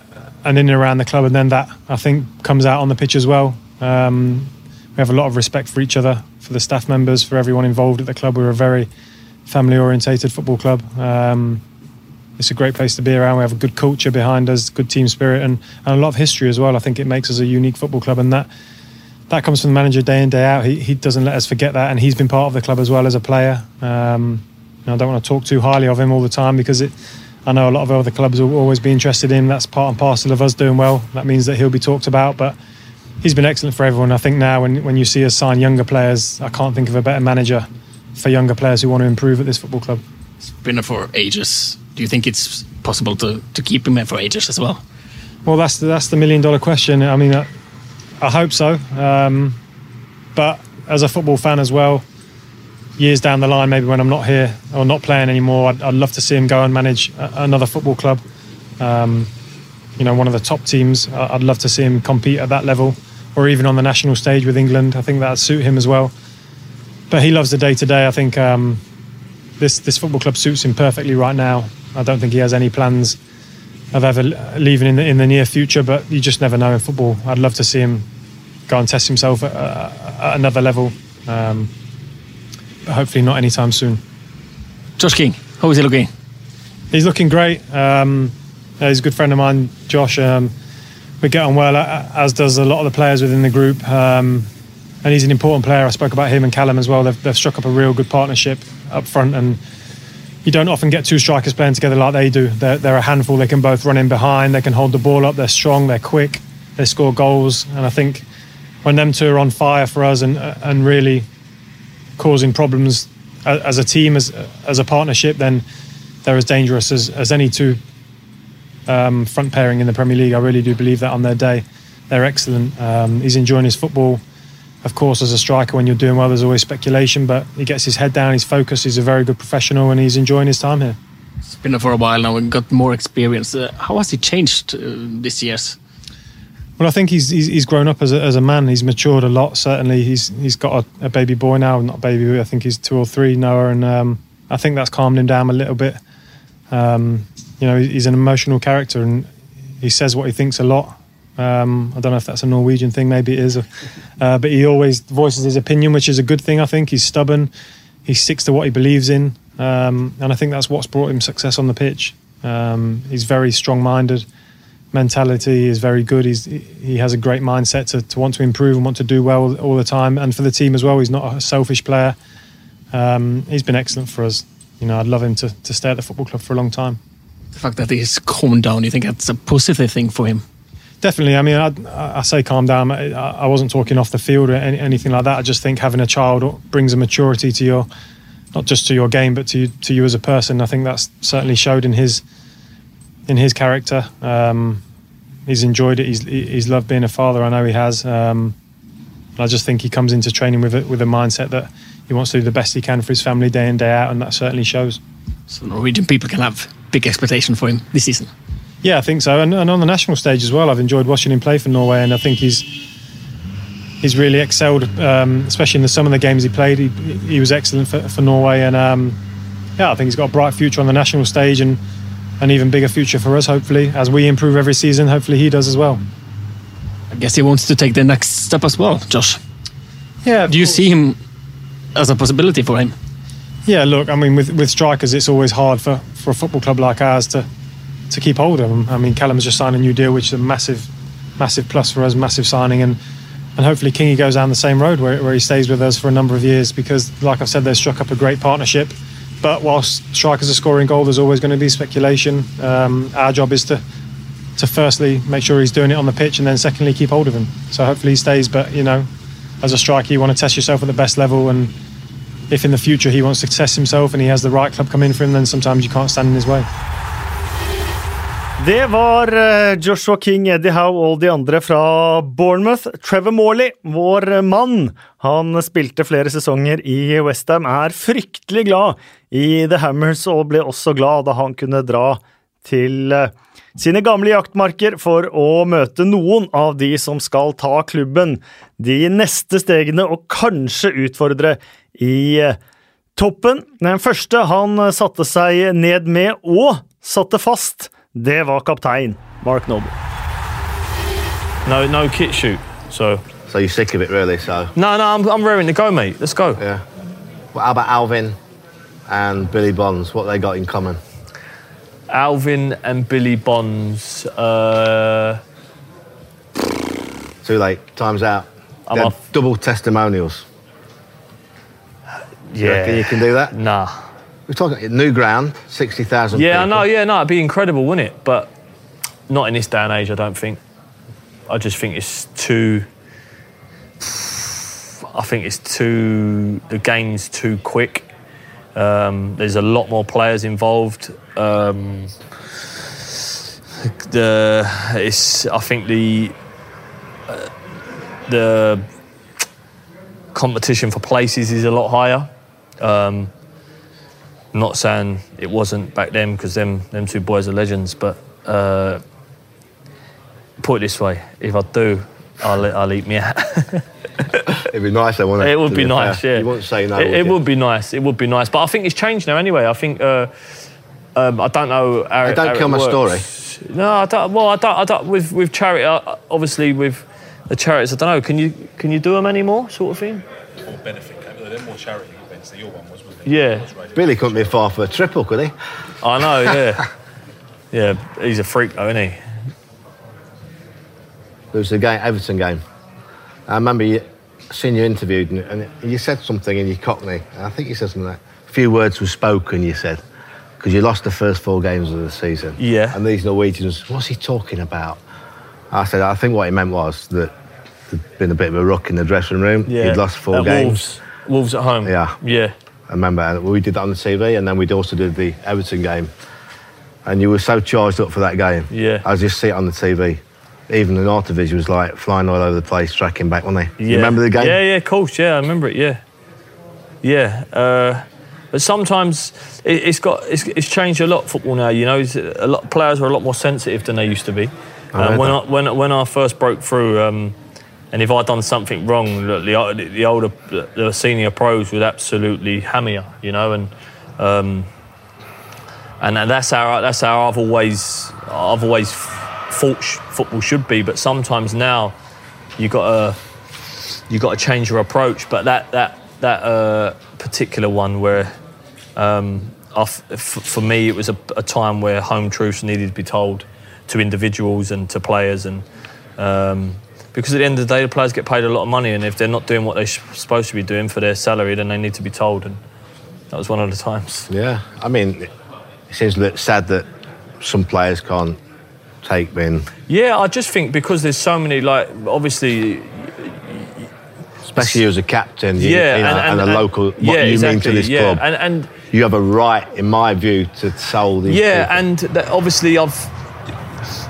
and in and around the club. And then that I think comes out on the pitch as well. Um, we have a lot of respect for each other, for the staff members, for everyone involved at the club. We're a very family orientated football club. Um, it's a great place to be around. We have a good culture behind us, good team spirit, and, and a lot of history as well. I think it makes us a unique football club, and that that comes from the manager day in day out. He, he doesn't let us forget that, and he's been part of the club as well as a player. Um, I don't want to talk too highly of him all the time because it. I know a lot of other clubs will always be interested in him. That's part and parcel of us doing well. That means that he'll be talked about, but he's been excellent for everyone. I think now when when you see us sign younger players, I can't think of a better manager for younger players who want to improve at this football club. It's been there for ages do you think it's possible to, to keep him there for ages as well? Well, that's the, that's the million dollar question. I mean, I, I hope so. Um, but as a football fan as well, years down the line, maybe when I'm not here or not playing anymore, I'd, I'd love to see him go and manage another football club. Um, you know, one of the top teams. I'd love to see him compete at that level, or even on the national stage with England. I think that'd suit him as well. But he loves the day to day. I think um, this this football club suits him perfectly right now. I don't think he has any plans of ever leaving in the, in the near future, but you just never know in football. I'd love to see him go and test himself at, at another level, um, hopefully not anytime soon. Josh King, how is he looking? He's looking great. Um, he's a good friend of mine, Josh. Um, we get on well, as does a lot of the players within the group. Um, and he's an important player. I spoke about him and Callum as well. They've, they've struck up a real good partnership up front, and you don't often get two strikers playing together like they do. They're, they're, a handful. They can both run in behind. They can hold the ball up. They're strong. They're quick. They score goals. And I think when them two are on fire for us and and really causing problems as a team, as as a partnership, then they're as dangerous as, as any two um, front pairing in the Premier League. I really do believe that on their day, they're excellent. Um, he's enjoying his football of course, as a striker, when you're doing well, there's always speculation, but he gets his head down, he's focused, he's a very good professional, and he's enjoying his time here. It's been there for a while now and got more experience. Uh, how has he changed uh, this years? Well, I think he's, he's, he's grown up as a, as a man. He's matured a lot. Certainly, he's he's got a, a baby boy now. Not a baby, I think he's two or three, Noah, and um, I think that's calmed him down a little bit. Um, you know, he's an emotional character, and he says what he thinks a lot. Um, I don't know if that's a Norwegian thing, maybe it is. Uh, but he always voices his opinion, which is a good thing, I think. He's stubborn, he sticks to what he believes in. Um, and I think that's what's brought him success on the pitch. Um, he's very strong minded. Mentality is very good. He's, he has a great mindset to, to want to improve and want to do well all the time. And for the team as well, he's not a selfish player. Um, he's been excellent for us. You know, I'd love him to, to stay at the football club for a long time. The fact that he's calmed down, you think that's a positive thing for him? Definitely. I mean, I, I say calm down. I, I, wasn't talking off the field or any, anything like that. I just think having a child brings a maturity to your, not just to your game, but to you, to you as a person. I think that's certainly showed in his, in his character. Um, he's enjoyed it. He's he's loved being a father. I know he has. Um, I just think he comes into training with a, with a mindset that he wants to do the best he can for his family day in day out, and that certainly shows. So Norwegian people can have big expectation for him this season. Yeah, I think so, and, and on the national stage as well. I've enjoyed watching him play for Norway, and I think he's he's really excelled, um, especially in the, some of the games he played. He, he was excellent for, for Norway, and um, yeah, I think he's got a bright future on the national stage and an even bigger future for us. Hopefully, as we improve every season, hopefully he does as well. I guess he wants to take the next step as well, Josh. Yeah. Do you see him as a possibility for him? Yeah, look, I mean, with, with strikers, it's always hard for, for a football club like ours to to keep hold of them. I mean, Callum's just signed a new deal, which is a massive, massive plus for us, massive signing, and and hopefully Kingy goes down the same road where, where he stays with us for a number of years because, like I've said, they've struck up a great partnership. But whilst strikers are scoring goal, there's always going to be speculation. Um, our job is to to firstly make sure he's doing it on the pitch, and then secondly keep hold of him. So hopefully he stays. But you know, as a striker, you want to test yourself at the best level, and if in the future he wants to test himself and he has the right club come in for him, then sometimes you can't stand in his way. Det var eh, Joshua King, Eddie Howe og de andre fra Bournemouth. Trevor Morley, vår mann, han spilte flere sesonger i Westham, er fryktelig glad i The Hammers og ble også glad da han kunne dra til eh, sine gamle jaktmarker for å møte noen av de som skal ta klubben de neste stegene og kanskje utfordre i eh, toppen. Den første han satte seg ned med og satte fast, det var kaptein Mark Noble. No, no kit shoot. So. So you're sick of it, really? So. No, no, I'm, I'm raring to go, mate. Let's go. Yeah. Well, how about Alvin and Billy Bonds? What they got in common? Alvin and Billy Bonds. Uh... Too late. Time's out. I'm off. Double testimonials. Yeah. You, you can do that? Nah. We're talking new ground, sixty thousand. Yeah, people. I know. Yeah, no, it'd be incredible, wouldn't it? But not in this day and age. I don't think. I just think it's too. I think it's too. The game's too quick. Um, there's a lot more players involved. Um, the it's. I think the uh, the competition for places is a lot higher. Um, I'm not saying it wasn't back then because them them two boys are legends, but uh, put it this way: if I do, I'll I'll eat me out. It'd be nice, though, wouldn't it? It would To be fair. nice, yeah. You wouldn't say no. It, would it would be nice. It would be nice, but I think it's changed now. Anyway, I think uh, um, I don't know. How, Hey, don't how kill my works. No, I don't. Well, I don't. I don't. With with charity, uh, obviously with the charities, I don't know. Can you can you do them anymore, sort of thing? More benefit. They're more charity events than your one was, wasn't it? Yeah. Billy couldn't be far for a triple, could he? I know. Yeah. yeah. He's a freak, though, isn't he? There was a game, Everton game. I remember you, seeing you interviewed, and, and you said something in your Cockney. I think you said something like, a few words were spoken, you said, because you lost the first four games of the season. Yeah. And these Norwegians, what's he talking about? I said, I think what he meant was that there'd been a bit of a ruck in the dressing room. Yeah. You'd lost four At games. Wolves. Wolves at home. Yeah. Yeah. I remember we did that on the TV, and then we also did the Everton game. And you were so charged up for that game. Yeah. I just see it on the TV. Even the North Division was like flying all over the place, tracking back, weren't they? Yeah. You remember the game? Yeah, yeah, of course. Yeah, I remember it. Yeah, yeah. Uh, but sometimes it, it's got it's, it's changed a lot. Football now, you know, a lot players are a lot more sensitive than they used to be. Um, when I, when when I first broke through, um, and if I'd done something wrong, the, the, the older the senior pros would absolutely hammer you, know, and. Um, and that's how that's how I've always I've always thought sh- football should be. But sometimes now you got you got to change your approach. But that that that uh, particular one where um, for me it was a, a time where home truths needed to be told to individuals and to players and. Um, because at the end of the day, the players get paid a lot of money, and if they're not doing what they're supposed to be doing for their salary, then they need to be told. And that was one of the times. Yeah, I mean, it seems a bit sad that some players can't take being, Yeah, I just think because there's so many, like obviously, especially you as a captain, you, yeah, you know, and, a local, what yeah, you exactly, mean to this yeah. club. and and you have a right, in my view, to sell these. yeah, people. and that obviously I've.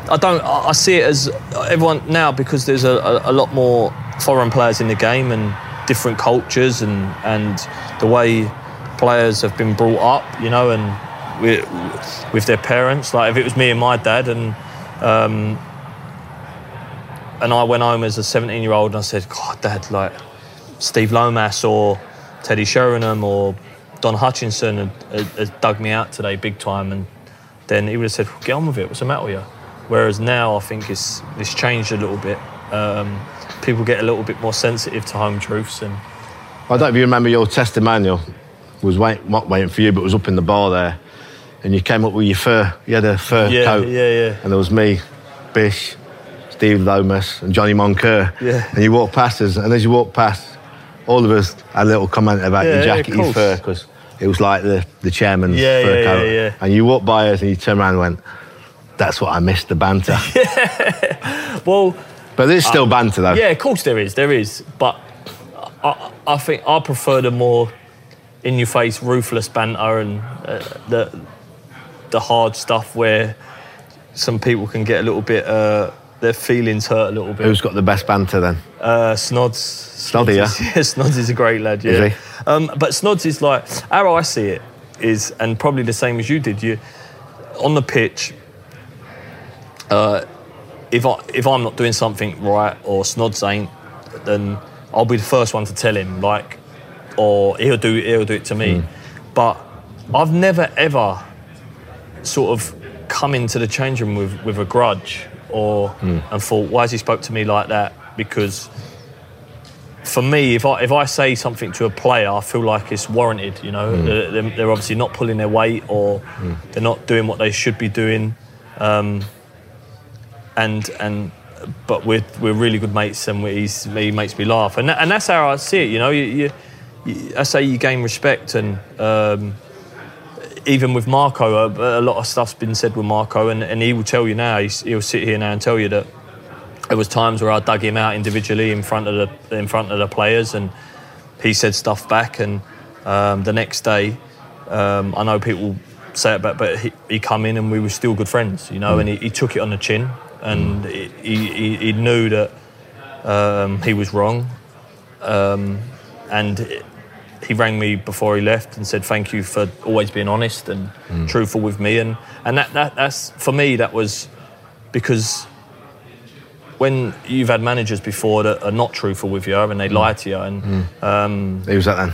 I don't. I see it as everyone now because there's a, a, lot more foreign players in the game and different cultures and and the way players have been brought up, you know, and with, with their parents. Like if it was me and my dad and um, and I went home as a 17 year old and I said, God, Dad, like Steve Lomas or Teddy Sheringham or Don Hutchison had, had, had dug me out today big time. And then he would have said, Get on with it, what's the matter with you? Whereas now I think it's, it's changed a little bit. Um, people get a little bit more sensitive to home truths and I don't know if you remember your testimonial was wait, not waiting for you, but was up in the bar there, and you came up with your fur. You had a fur Yeah, coat, yeah, yeah. and there was me, Bish, Steve Lomas, and Johnny Moncur. Yeah. And you walked past us, and as you walked past, all of us had a little comment about Yeah, your jacket, of your fur, because it was like the, the chairman's Yeah, fur yeah, coat. yeah, yeah. And you walked by us, and you turned around and went, "That's what I missed the banter." yeah. well, but there's still banter though. Yeah, of course there is. There is, but I, I think I prefer the more in-your-face, ruthless banter and uh, the the hard stuff where some people can get a little bit uh, their feelings hurt a little bit. Who's got the best banter then? Uh, Snods. Snoddy, is- yeah? yeah, Snods is a great lad. Yeah. Is he? Um, but Snods is like how I see it is, and probably the same as you did. You on the pitch. Uh, if I if I'm not doing something right or Snods ain't, then I'll be the first one to tell him. Like, or he'll do he'll do it to me. But I've never ever sort of come into the change room with, with a grudge or and thought, why has he spoke to me like that? Because for me, if I if I say something to a player, I feel like it's warranted. You know, they're, they're- they're obviously not pulling their weight or they're not doing what they should be doing. Um, and and but we're we're really good mates, and we- he's, he makes me laugh, and that, and that's how I see it. You know, you, you, you, I say you gain respect, and um, even with Marco, a, a lot of stuff's been said with Marco, and, and he will tell you now. He's, he'll sit here now and tell you that there was times where I dug him out individually in front of the in front of the players, and he said stuff back. And um, the next day, um, I know people say it, but but he, he come in and we were still good friends, you know. And he, he took it on the chin, and he, he, he knew that um, he was wrong, um, and he rang me before he left and said thank you for always being honest and truthful with me, and and that, that that's for me that was because when you've had managers before that are not truthful with you and they lie to you, and um, Who was that then?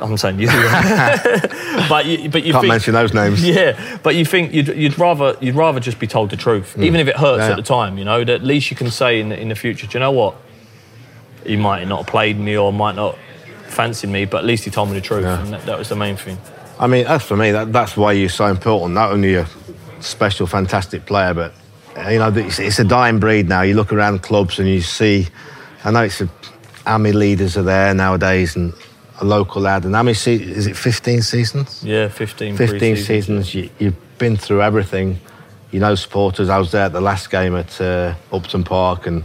I'm saying you, but you, but you Can't think, mention those names. Yeah, but you think you'd, you'd rather you'd rather just be told the truth, mm. even if it hurts Yeah. at the time. You know, that at least you can say in the, in the future, do you know what? He might not have played me or might not fancy me, but at least he told me the truth, and that, that was the main thing. I mean, that's for me. That, that's why you're so important. Not only a special, fantastic player, but you know, it's, it's a dying breed now. You look around clubs and you see. I know it's a, how many leaders are there nowadays, and a local lad. And how many se- is it? 15 seasons. Yeah, 15. 15 pre-seasons. seasons. You, you've been through everything. You know supporters. I was there at the last game at uh, Upton Park and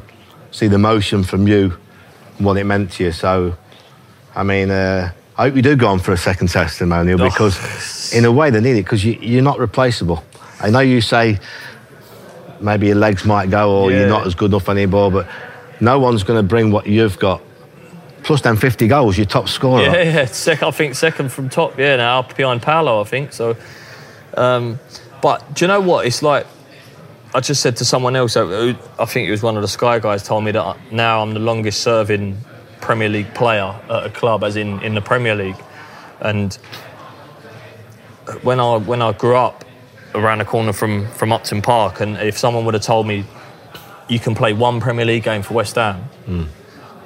see the emotion from you and what it meant to you. So, I mean, uh, I hope you do go on for a second testimonial Oh. because, in a way, they need it because you, you're not replaceable. I know you say maybe your legs might go or Yeah. you're not as good enough anymore, but no one's going to bring what you've got. Plus, them 50 goals, you're top scorer. Yeah, yeah. Sec, I think second from top. Yeah, now behind Paolo, I think. So, um, but do you know what? It's like I just said to someone else. uh, I think it was one of the Sky guys told me that now I'm the longest serving Premier League player at a club, as in in the Premier League. And when I when I grew up, around the corner from from Upton Park, and if someone would have told me you can play one Premier League game for West Ham,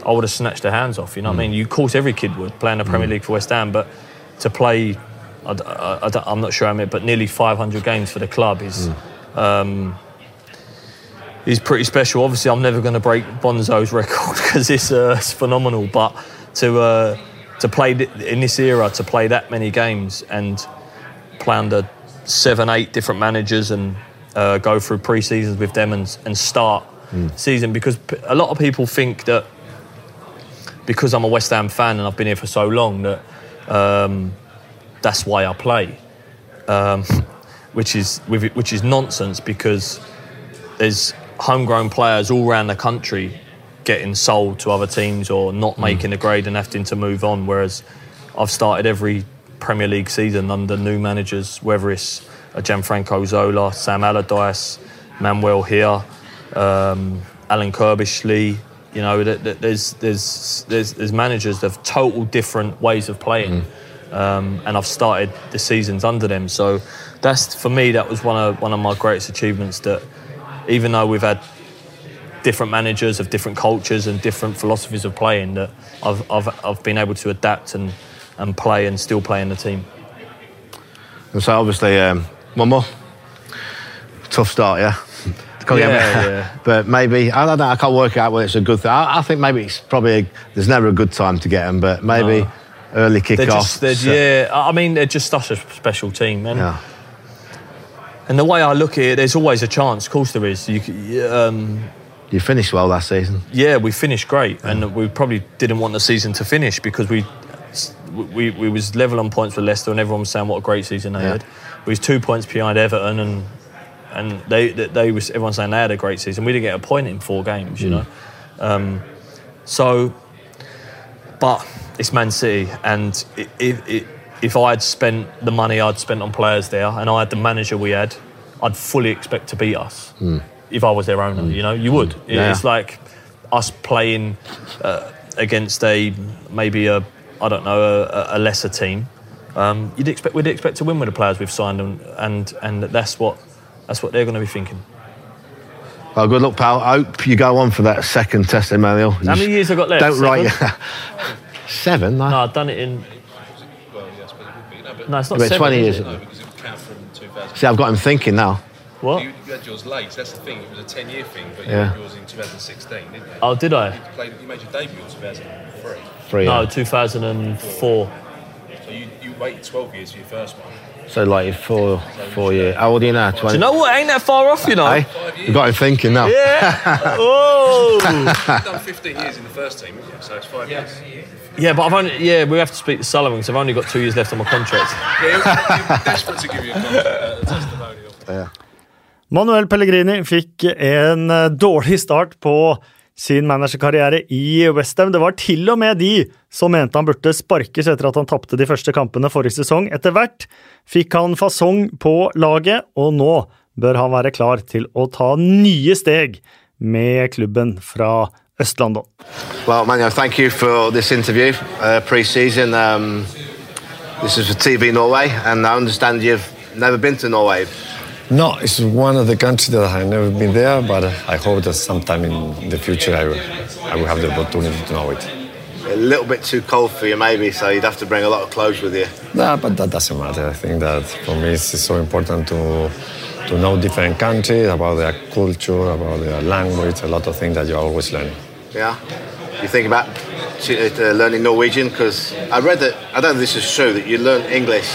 I would have snatched their hands off. You know what I mean? You, of course, every kid would playing the Premier League for West Ham, but to play, I, am not sure how many, but nearly 500 games for the club is. Um, is pretty special. Obviously, I'm never going to break Bonzo's record because it's, uh, it's phenomenal. But to uh, to play th- in this era, to play that many games and play under seven, eight different managers and uh, go through pre-seasons with them and, and start season because a lot of people think that because I'm a West Ham fan and I've been here for so long that um, that's why I play, um, which is which is nonsense because there's homegrown players all around the country getting sold to other teams or not making the grade and having to move on. Whereas I've started every Premier League season under new managers, whether it's a Gianfranco Zola, Sam Allardyce, Manuel here, um, Alan Curbishley. You know, th- th- there's, there's there's there's managers that have total different ways of playing, um, and I've started the seasons under them. So that's for me that was one of one of my greatest achievements. That even though we've had different managers of different cultures and different philosophies of playing, that I've I've, I've been able to adapt and and play and still play in the team. And so obviously, um, one more. Tough start, yeah. Yeah, yeah. but maybe I don't know. I can't work out whether it's a good thing. I, I think maybe it's probably a, there's never a good time to get them, but maybe No. early kick They're off. so- yeah, I mean, they're just such a special team, and Yeah. and the way I look at it, there's always a chance. Of course, there is. You, um, You finished well last season. yeah, we finished great, and we probably didn't want the season to finish because we we, we was level on points with Leicester, and everyone was saying what a great season they Yeah. had. We was two points behind Everton, and and they they, they was everyone saying they had a great season. We didn't get a point in four games, you know. Um, so, but it's Man City, and if if if I had spent the money I'd spent on players there, and I had the manager we had, I'd fully expect to beat us if I was their owner. You know, you would. Yeah. It's like us playing uh, against a maybe a I don't know a, a lesser team. Um, you'd expect we'd expect to win with the players we've signed, and and, and that's what that's what they're going to be thinking. Well, good luck, pal. I hope you go on for that second testimonial. How many years have I got left? Don't write Seven? Seven? No. No, I've done it in. Well, yes, but it would be. No, but No, it's not About seven. 20 years. it? no, because it would count from 2000. See, I've got him thinking now. What? You, you had yours late. That's the thing. It was a 10-year thing, but you Yeah. had yours in 2016, didn't you? Oh, did I? You, played, you made your debut in 2003. Three. No, yeah. 2004. So you, you waited 12 years for your first one. So like four, four years. How old are you now? 20? Do you know what? Ain't that far off, you know. Hey, you got him thinking now. Yeah. oh. You've done 15 years in the first team, haven't you? So it's five years. yeah, but I've only. Yeah, we have to speak to Sullivan because I've only got two years left on my contract. Yeah, you're desperate to give you a, con- uh, a testimonial. Manuel Pellegrini fikk en eh, dårlig start på sin managerkarriere i Westham. Det var til og med de som mente han burde sparkes etter at han tapte de første kampene forrige sesong. Etter hvert fikk han fasong på laget, og nå bør han være klar til å ta nye steg med klubben fra Øst-London. Well, you for this interview uh, pre-season. Um, this is for TV Norway, and I understand you've never been to Norway. No, it's one of the countries that I've never been there, but I hope that sometime in the future I will, I will have the opportunity to know it. A little bit too cold for you, maybe, so you'd have to bring a lot of clothes with you. No, but that doesn't matter. I think that for me it's so important to to know different countries, about their culture, about their language, a lot of things that you're always learning. Yeah. You think about uh, learning Norwegian because I read that I don't know if this is true that you learn English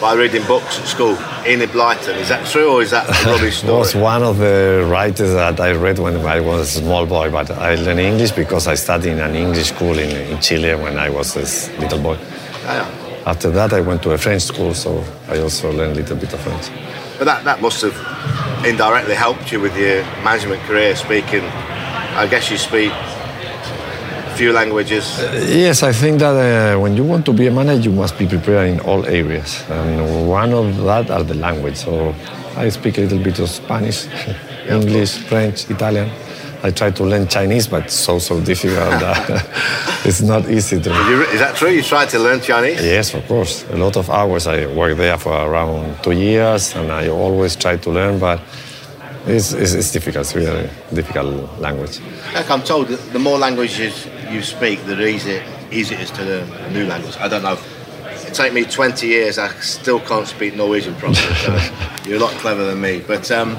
by reading books at school. Enid Blyton, is that true or is that a rubbish story? was one of the writers that I read when I was a small boy, but I learned English because I studied in an English school in, in Chile when I was a little boy. Ah, yeah. After that, I went to a French school, so I also learned a little bit of French. But that, that must have indirectly helped you with your management career speaking. I guess you speak few languages. Yes, I think that uh, when you want to be a manager, you must be prepared in all areas. And one of that are the language. So I speak a little bit of Spanish, English, French, Italian. I try to learn Chinese, but it's so so difficult. that it's not easy to. Is that true? You tried to learn Chinese? Yes, of course. A lot of hours. I worked there for around two years, and I always try to learn, but it's, it's, it's difficult. It's really difficult language. Like I'm told the more languages you speak, the easier, easier it is to learn a new language. I don't know. It take me 20 years. I still can't speak Norwegian properly. So you're a lot cleverer than me. But um,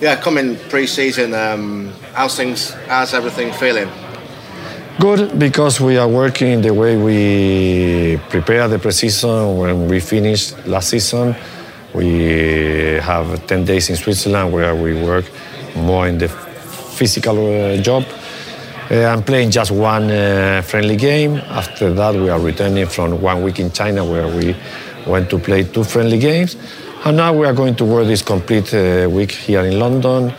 yeah, coming pre-season, um, how's things? How's everything feeling? Good because we are working in the way we prepare the preseason when we finished last season. We have 10 days in Switzerland where we work more in the physical uh, job. Uh, I'm playing just one uh, friendly game. After that, we are returning from one week in China where we went to play two friendly games. And now we are going to work this complete week here in London,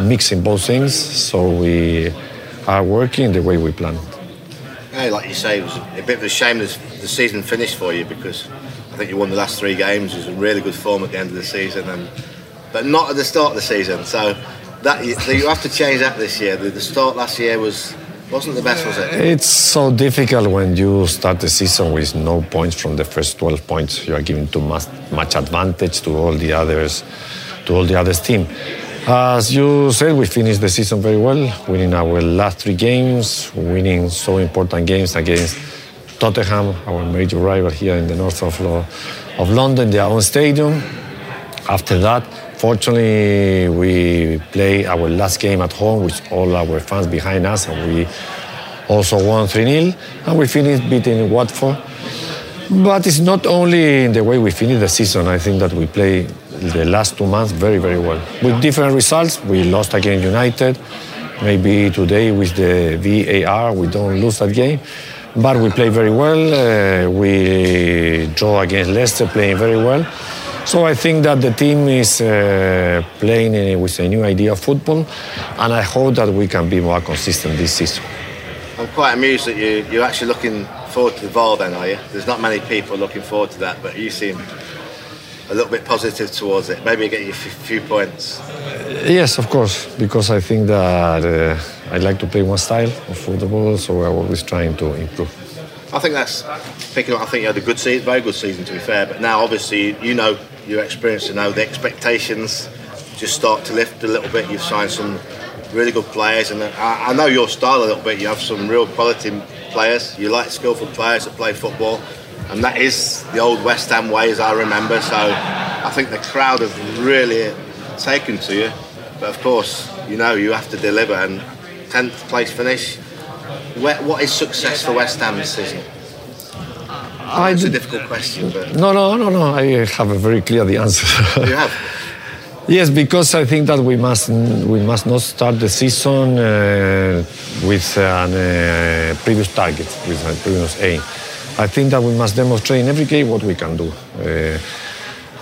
mixing both things. So we are working the way we planned. Yeah, like you say, it was a bit of a shame the season finished for you because I think you won the last three games. It was in really good form at the end of the season, and but not at the start of the season. So that you, so you have to change that this year. The, the start last year was wasn't the best, was it? It's so difficult when you start the season with no points from the first 12 points. You are giving too much, much advantage to all the others, to all the others team. As you said, we finished the season very well, winning our last three games, winning so important games against Tottenham, our major rival here in the north of, uh, of London, their own stadium. After that, fortunately, we play our last game at home with all our fans behind us, and we also won 3 0, and we finished beating Watford. But it's not only in the way we finish the season, I think that we play the last two months very, very well. With different results, we lost against United. Maybe today with the VAR, we don't lose that game. But we play very well. Uh, we draw against Leicester, playing very well. So I think that the team is uh, playing with a new idea of football, and I hope that we can be more consistent this season. I'm quite amused that you, you're actually looking forward to the VAR then, are you? There's not many people looking forward to that, but you seem a little bit positive towards it. Maybe get you a few points. Yes, of course, because I think that uh, I like to play one style of football, so we're always trying to improve. I think that's picking. I think you had a good season, very good season to be fair. But now, obviously, you know your experience to know the expectations just start to lift a little bit. You've signed some really good players, and I, I know your style a little bit. You have some real quality players. You like skillful players that play football and that is the old West Ham way as I remember. So I think the crowd have really taken to you. But of course, you know you have to deliver. And 10th place finish. Where, what is success for West Ham this season? I it's a difficult question, but no, no, no, no. I have a very clear the answer. you have. Yes, because I think that we must we must not start the season uh, with a uh, previous target, with a previous aim. I think that we must demonstrate in every game what we can do. Uh,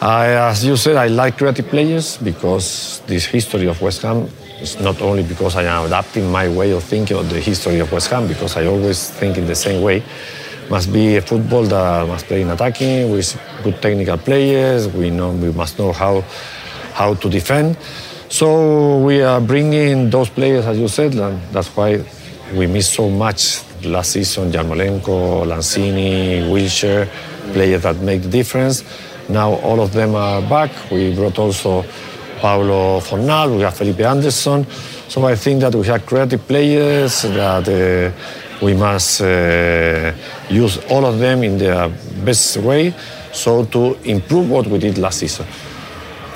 I, as you said, I like creative players because this history of West Ham is not only because I am adapting my way of thinking of the history of West Ham, because I always think in the same way. Must be a football that must play in attacking with good technical players. We know we must know how how to defend. So we are bringing those players, as you said, and that's why we miss so much last season, Yarmolenko, Lanzini, Wilshere, players that make the difference. Now all of them are back. We brought also Pablo Fornals, we have Felipe Anderson. So I think that we have creative players that uh, we must uh, use all of them in their best way so to improve what we did last season.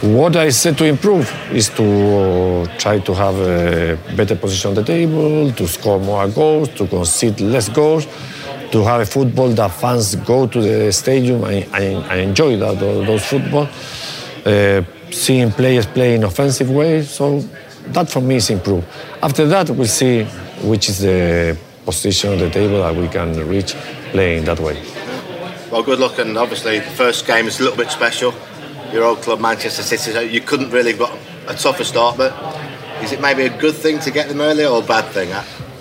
What I said to improve is to try to have a better position on the table, to score more goals, to concede less goals, to have a football that fans go to the stadium and, and, and enjoy that, those football. Uh, seeing players play in offensive way, so that for me is improved. After that, we'll see which is the position on the table that we can reach playing that way. Well, good luck, and obviously the first game is a little bit special your old club, Manchester City. So you couldn't really have got a tougher start, but is it maybe a good thing to get them early or a bad thing?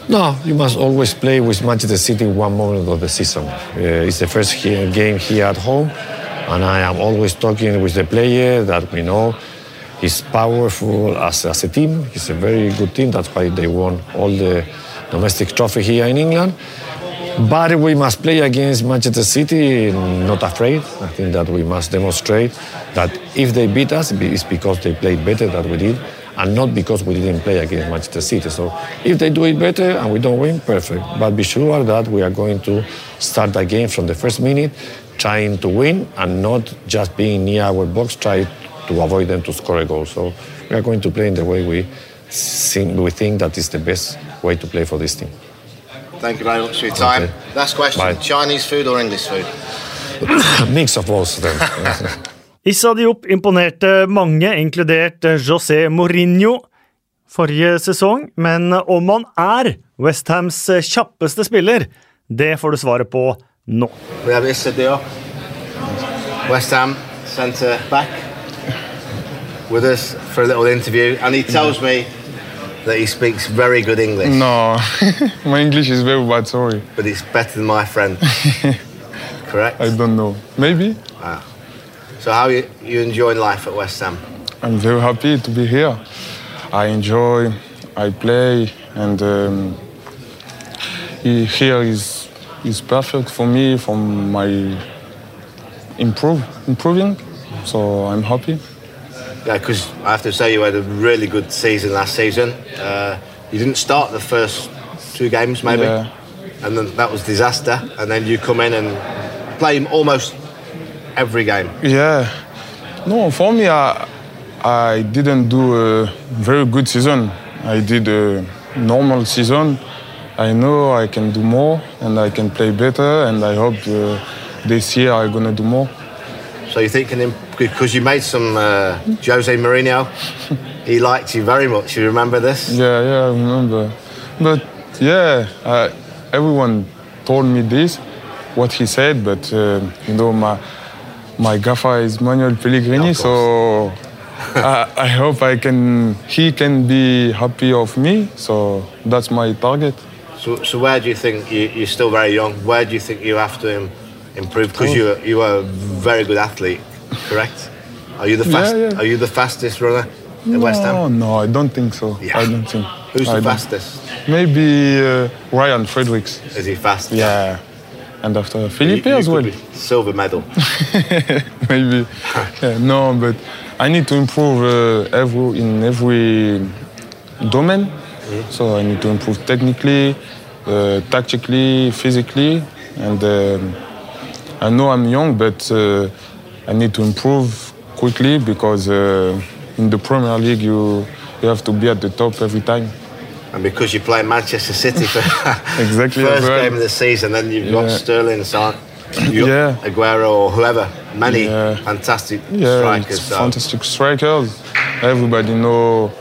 No, you must always play with Manchester City one moment of the season. Uh, it's the first game here at home, and I am always talking with the player that we know He's powerful as, as a team. He's a very good team. That's why they won all the domestic trophy here in England. But we must play against Manchester City, not afraid. I think that we must demonstrate that if they beat us, it's because they played better than we did, and not because we didn't play against Manchester City. So if they do it better and we don't win, perfect. But be sure that we are going to start the game from the first minute, trying to win and not just being near our box, try to avoid them to score a goal. So we are going to play in the way we think, we think that is the best way to play for this team. Thank you very much for your time. Okay. Last question Bye. Chinese food or English food? Mix of both of them. Issa Diop imponerte mange, inkludert José Mourinho forrige sesong, men om han er Westhams kjappeste spiller, det får du svaret på nå. We have Issa Diop, West Ham centre back, with us for a little interview, and he tells me that he speaks very good English. No, my English is very bad, sorry. But it's better than my friend. Correct? I don't know. Maybe. Wow. So how you you enjoying life at West Ham? I'm very happy to be here. I enjoy, I play, and um, here is is perfect for me, for my improve improving. So I'm happy. Yeah, because I have to say you had a really good season last season. Uh, you didn't start the first two games, maybe, Yeah. and then that was disaster. And then you come in and play almost every game. Yeah. No, for me, I, I didn't do a very good season. I did a normal season. I know I can do more and I can play better, and I hope uh, this year I'm gonna do more. So you think because you made some uh, Jose Mourinho, he liked you very much. You remember this? Yeah, yeah, I remember. But yeah, uh, everyone told me this, what he said, but uh, you know, my my gaffer is Manuel Pellegrini, so I, I hope I can he can be happy of me. So that's my target. So, so where do you think you, you're still very young? Where do you think you have to im- improve? Because Oh. you you are a very good athlete, correct? Are you the Yeah, fast? yeah. Are you the fastest runner at West Ham? No, no, I don't think so. I don't think. Who's I the fastest? Maybe uh, Ryan Fredericks. Is he fast? Yeah. And after Felipe You- you as well. Silver medal. Maybe. Yeah, no, but I need to improve uh, every, in every domain. So I need to improve technically, uh, tactically, physically, and um, I know I'm young, but uh, I need to improve quickly because uh, in the Premier League you you have to be at the top every time. And because you play Manchester City for Exactly, first well. game of the season, then you've got Sterling, you Yeah. Aguero, or whoever. Many Yeah. fantastic Yeah, strikers. so- fantastic strikers. Everybody know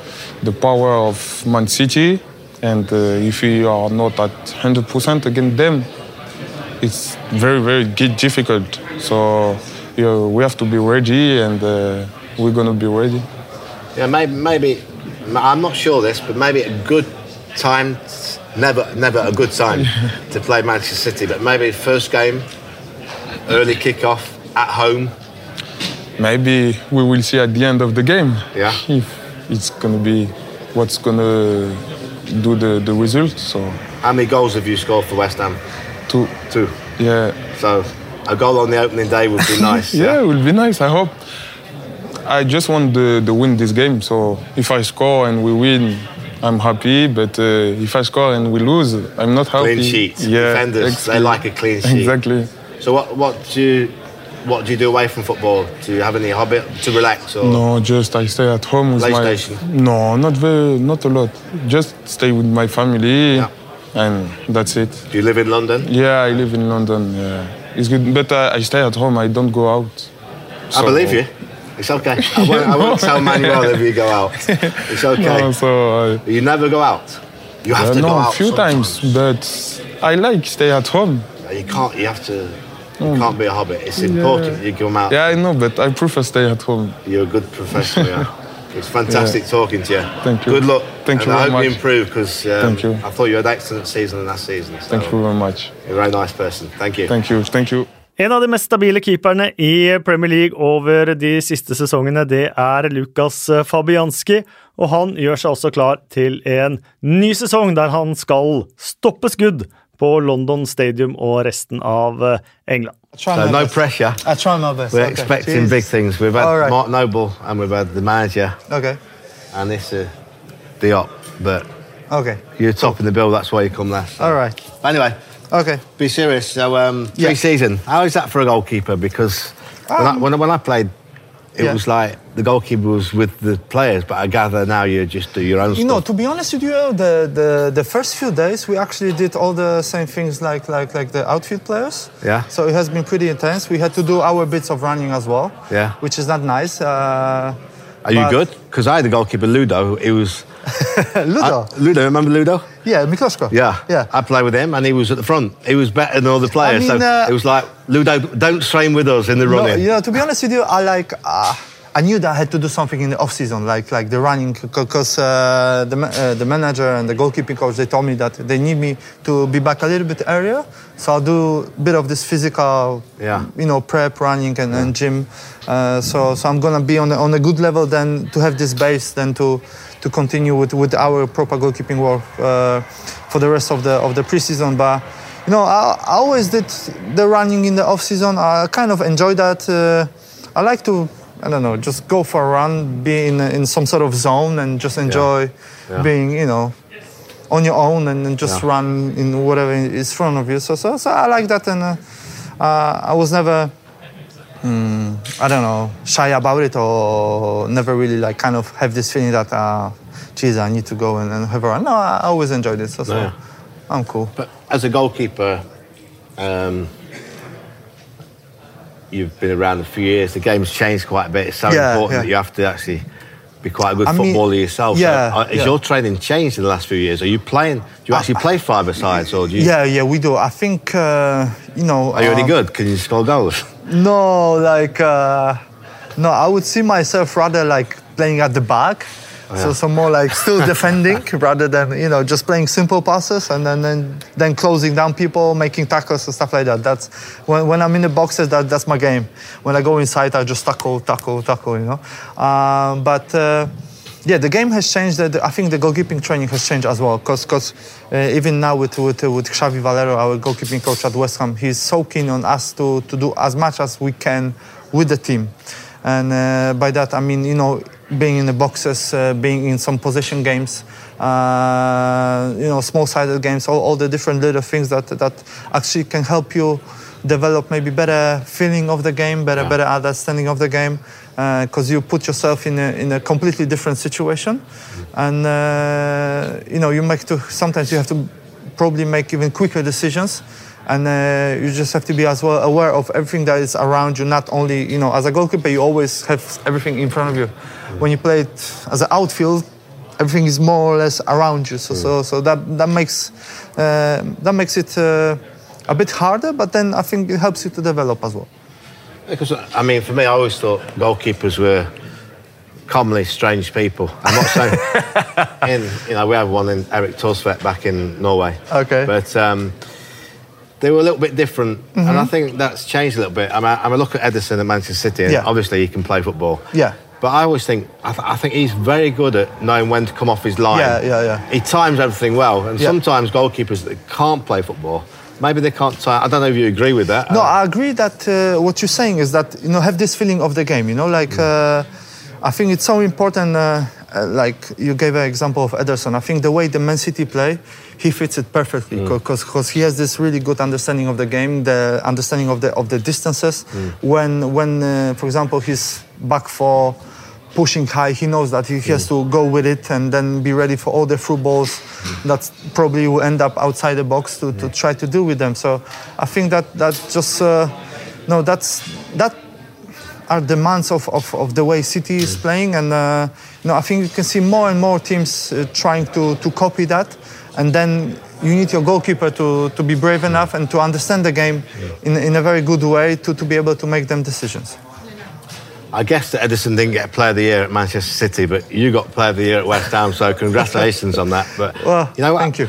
the power of Man City, and uh, if you are not at 100% against them, it's very, very difficult. So you know, we have to be ready, and uh, we're gonna be ready. Yeah, maybe, maybe I'm not sure this, but maybe a good time. Never, never a good time to play Manchester City, but maybe first game, early kick-off at home. Maybe we will see at the end of the game Yeah. if it's gonna be what's gonna do the, the result. So How many goals have you scored for West Ham? two, Two. yeah. So a goal on the opening day would be nice. yeah, it would be nice. I hope. I just want the, the win this game. So if I score and we win, I'm happy. But uh, if I score and we lose, I'm not happy. Clean sheet. Yeah, Defenders, exactly. they like a clean sheet. Exactly. So what, what do you, what do you do away from football? Do you have any hobby to relax or? No, just I stay at home with PlayStation? my. No, not very, not a lot. Just stay with my family, and that's it. Do you live in London? Yeah, I live in London. Yeah, it's good. But I, I stay at home. I don't go out. I believe you. It's okay. I won't, I won't tell Manuel if you go out. It's okay. No, so I, You never go out. You have Yeah, to no, go out. a few sometimes. times, but I like stay at home. You can't. You have to. You Mm. can't be a hobbit. It's important you come out. Yeah, I know, but I prefer stay at home. You're a good professional. Yeah. It's fantastic Yeah. talking to you. Thank you. Good luck. Thank and you I hope much. you improve because um, I thought you had excellent season last season. So Thank you very much. You're a very nice person. Thank you. Thank you. Thank you. En av de mest stabile keeperne i Premier League over de siste sesongene, det er Lukas Fabianski, og han gjør seg også klar til en ny sesong der han skal stoppe skudd på London Stadium og resten av England. So no pressure. I try my best. We're Okay. expecting Cheers. big things. We've had All right. Mark Noble and we've had the manager Okay. and this is the Diop. But Okay. you're topping the bill, that's why you come last. All right. Anyway, Okay. be serious. So, um, pre-season, how is that for a goalkeeper? Because when, I, Um, when, when I played, it yeah. was like the goalkeeper was with the players, but I gather now you just do your own You know, to be honest with you, the, the, the first few days we actually did all the same things like, like, like the outfield players. Yeah. So it has been pretty intense. We had to do our bits of running as well, Yeah. which is not nice. Uh, Are you good? Because I had the goalkeeper Ludo. It was Ludo? I- Ludo, remember Ludo? yeah, Mikloško. Yeah, Yeah. I played with him, and he was at the front. He was better than all the players. mean, so uh, it was like Ludo, don't strain with us in the No, running. you know, to be honest with you, I like. Uh, I knew that I had to do something in the off season, like like the running, because uh, the uh, the manager and the goalkeeping coach they told me that they need me to be back a little bit earlier, so I'll do a bit of this physical, Yeah. you know, prep, running and, and gym. Uh, so so I'm gonna be on a, on a good level then to have this base, then to to continue with, with our proper goalkeeping work uh, for the rest of the of the preseason. But you know, I, I always did the running in the off season. I kind of enjoy that. Uh, I like to. I don't know, just go for a run, be in, in some sort of zone, and just enjoy Yeah. being, you know, on your own and, and just Yeah. run in whatever is in front of you. So, so, so I like that, and uh, uh, I was never, mm, I don't know, shy about it or never really like kind of have this feeling that, uh, geez, I need to go and, and have a run. No, I always enjoyed it. So, so Yeah. I'm cool. But as a goalkeeper, um, you've been around a few years. The game's changed quite a bit. It's so Yeah, important yeah. that you have to actually be quite a good I mean, footballer yourself. yeah, so, uh, has yeah. your training changed in the last few years? Are you playing? Do you actually play five sides, or do you? Yeah, yeah, we do. I think, uh, you know. Are you any um, good? Can you score goals? No, like uh, no, I would see myself rather like playing at the back. So, yeah. so more like still defending rather than you know just playing simple passes and then then, then closing down people, making tackles and stuff like that. That's when, when I'm in the boxes. That that's my game. When I go inside, I just tackle, tackle, tackle. You know, um, but. Uh, yeah, the game has changed. I think the goalkeeping training has changed as well. Because uh, even now with with with Xavi Valero, our goalkeeping coach at West Ham, he's so keen on us to to do as much as we can with the team. And uh, by that I mean you know being in the boxes, uh, being in some possession games, uh, you know small-sided games, all, all the different little things that that actually can help you develop maybe better feeling of the game, better better understanding of the game, because you put yourself in a in a completely different situation, and uh, you know you make to sometimes you have to probably make even quicker decisions. And uh, you just have to be as well aware of everything that is around you. Not only, you know, as a goalkeeper, you always have everything in front of you. When you play it as an outfield, everything is more or less around you. So, so, so that that makes uh, that makes it uh, a bit harder. But then I think it helps you to develop as well. Because I mean, for me, I always thought goalkeepers were commonly strange people. I'm not saying, in, you know, we have one in Erik Thorstvedt back in Norway. Okay. But um, they were a little bit different, and I think that's changed a little bit. I mean, I, I look at Ederson at Manchester City, and Yeah. obviously he can play football. Yeah. But I always think, I, th- I think he's very good at knowing when to come off his line. Yeah, yeah, yeah. He times everything well, and Yeah. sometimes goalkeepers that can't play football, maybe they can't. I don't know if you agree with that. No, I agree that uh, what you're saying is that you know have this feeling of the game. You know, like uh, I think it's so important. Uh, uh, like you gave an example of Ederson. I think the way the Man City play, he fits it perfectly because he has this really good understanding of the game, the understanding of the of the distances. When when uh, for example he's back for pushing high, he knows that he has to go with it and then be ready for all the through balls that probably will end up outside the box to, to try to deal with them. So I think that that just uh, no, that's that are demands of, of, of the way City is playing, and uh, you know I think you can see more and more teams uh, trying to, to copy that, and then you need your goalkeeper to, to be brave enough and to understand the game in, in a very good way to, to be able to make them decisions. I guess that Ederson didn't get Player of the Year at Manchester City, but you got Player of the Year at West Ham, so congratulations on that. But Well, you know, thank you.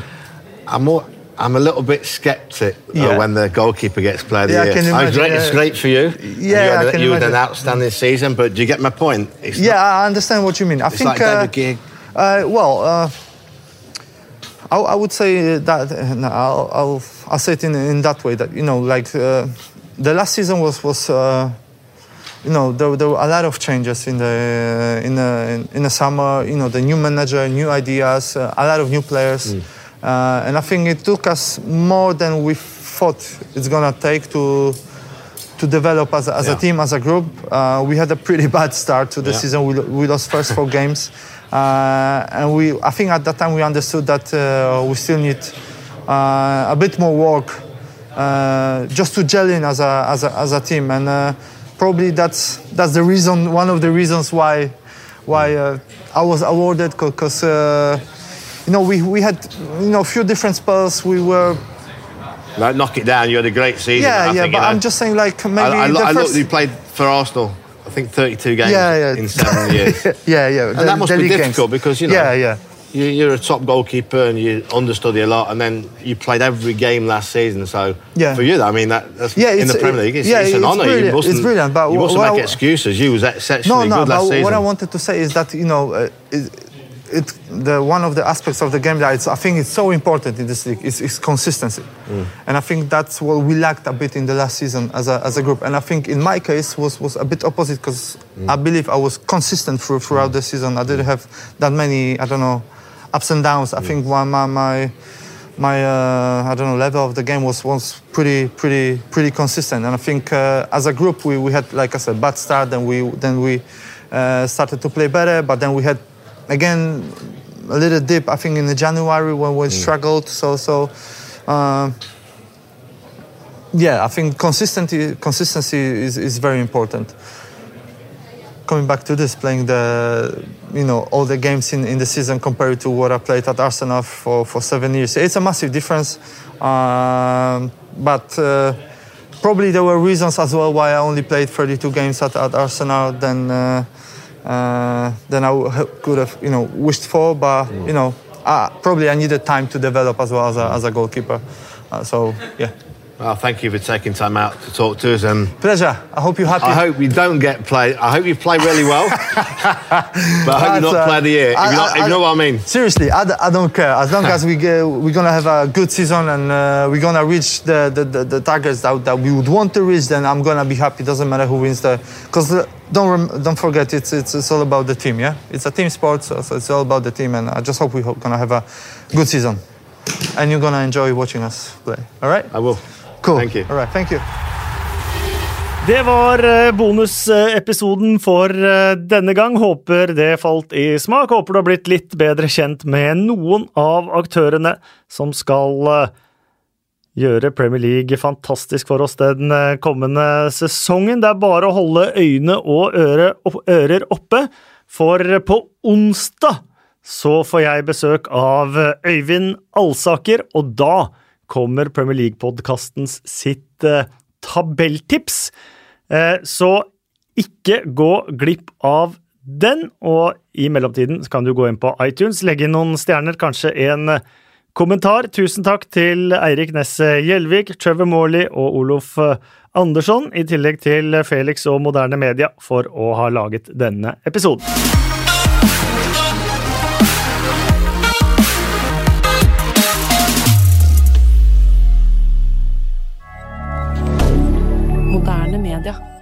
I'm more. I'm a little bit sceptic uh, Yeah. when the goalkeeper gets player of the Yeah, I year. can Oh, it's imagine, great, it's great for you. Yeah, you I had, you had an outstanding season, but do you get my point? It's yeah, I understand what you mean. I It's think. like David Gigg. Uh, well, uh, I, I would say that uh, no, I'll, I'll I'll say it in in that way that you know like uh, the last season was was. You know, there, there were a lot of changes in the in the in the summer. You know, the new manager, new ideas, uh, a lot of new players, uh, and I think it took us more than we thought it's gonna take to to develop as a, as a team, as a group. Uh, we had a pretty bad start to the Yeah. season. We, we lost first four games, uh, and we I think at that time we understood that uh, we still need uh, a bit more work uh, just to gel in as a as a, as a team, and uh, probably that's that's the reason one of the reasons why why uh, I was awarded because. Uh, you know, we, we had you know a few different spells. We were Like, knock it down. You had a great season. yeah I yeah, think, but you know. I'm just saying like maybe I, I, the I first looked, you played for Arsenal. I think 32 games Yeah, yeah. in seven years. yeah yeah And the- that must be league games. difficult because you know yeah yeah you're a top goalkeeper and you understudy a lot, and then you played every game last season. So Yeah. for you, I mean, that, that's Yeah, in the Premier League, it's, yeah, it's an it's honour. You mustn't, it's brilliant, but you mustn't make I- excuses. You was exceptionally no good but last season. what I wanted to say is that you know uh, it, it the one of the aspects of the game that it's, I think it's so important in this league is, is consistency, Mm. and I think that's what we lacked a bit in the last season as a, as a group. And I think in my case was was a bit opposite because Mm. I believe I was consistent through, throughout the season. I didn't have that many I don't know ups and downs. I think one my my my uh, I don't know level of the game was was pretty pretty pretty consistent, and I think uh, as a group we, we had like I said bad start, then we then we uh, started to play better, but then we had again a little dip. I think in the January when we struggled. So so. Uh, yeah, I think consistency consistency is, is very important. Coming back to this, playing the you know all the games in, in the season compared to what I played at Arsenal for, for seven years, it's a massive difference. Um, but uh, probably there were reasons as well why I only played 32 games at, at Arsenal than uh, uh, than I could have you know wished for. But you know probably I needed time to develop as well as a, as a goalkeeper. Uh, so yeah. Well, thank you for taking time out to talk to us, and Pleasure. I hope you're happy. I hope you don't get played. I hope you play really well, but I hope you're not uh, player of the year. If, I- not, I- if you know what I mean. Seriously, I don't care. As long as we get, we're gonna have a good season and uh, we're gonna reach the, the, the, the targets that, that we would want to reach, then I'm gonna be happy. Doesn't matter who wins the. Because don't rem- don't forget, it's, it's it's all about the team. Yeah, it's a team sport, so, so it's all about the team. And I just hope we're gonna have a good season, and you're gonna enjoy watching us play. All right? I will. Cool. Thank you. All right. Thank you. Det var eh, bonusepisoden for eh, denne gang. Håper det falt i smak. Håper du har blitt litt bedre kjent med noen av aktørene som skal eh, gjøre Premier League fantastisk for oss den kommende sesongen. Det er bare å holde øyne og ører oppe, for på onsdag så får jeg besøk av Øyvind Alsaker, og da kommer Premier League-podkastens sitt eh, tabelltips. Eh, så ikke gå glipp av den, og i mellomtiden kan du gå inn på iTunes, legge inn noen stjerner, kanskje en eh, kommentar. Tusen takk til Eirik Nesse Gjelvik, Trevor Morley og Olof eh, Andersson, i tillegg til Felix og Moderne Media for å ha laget denne episoden. commentaire.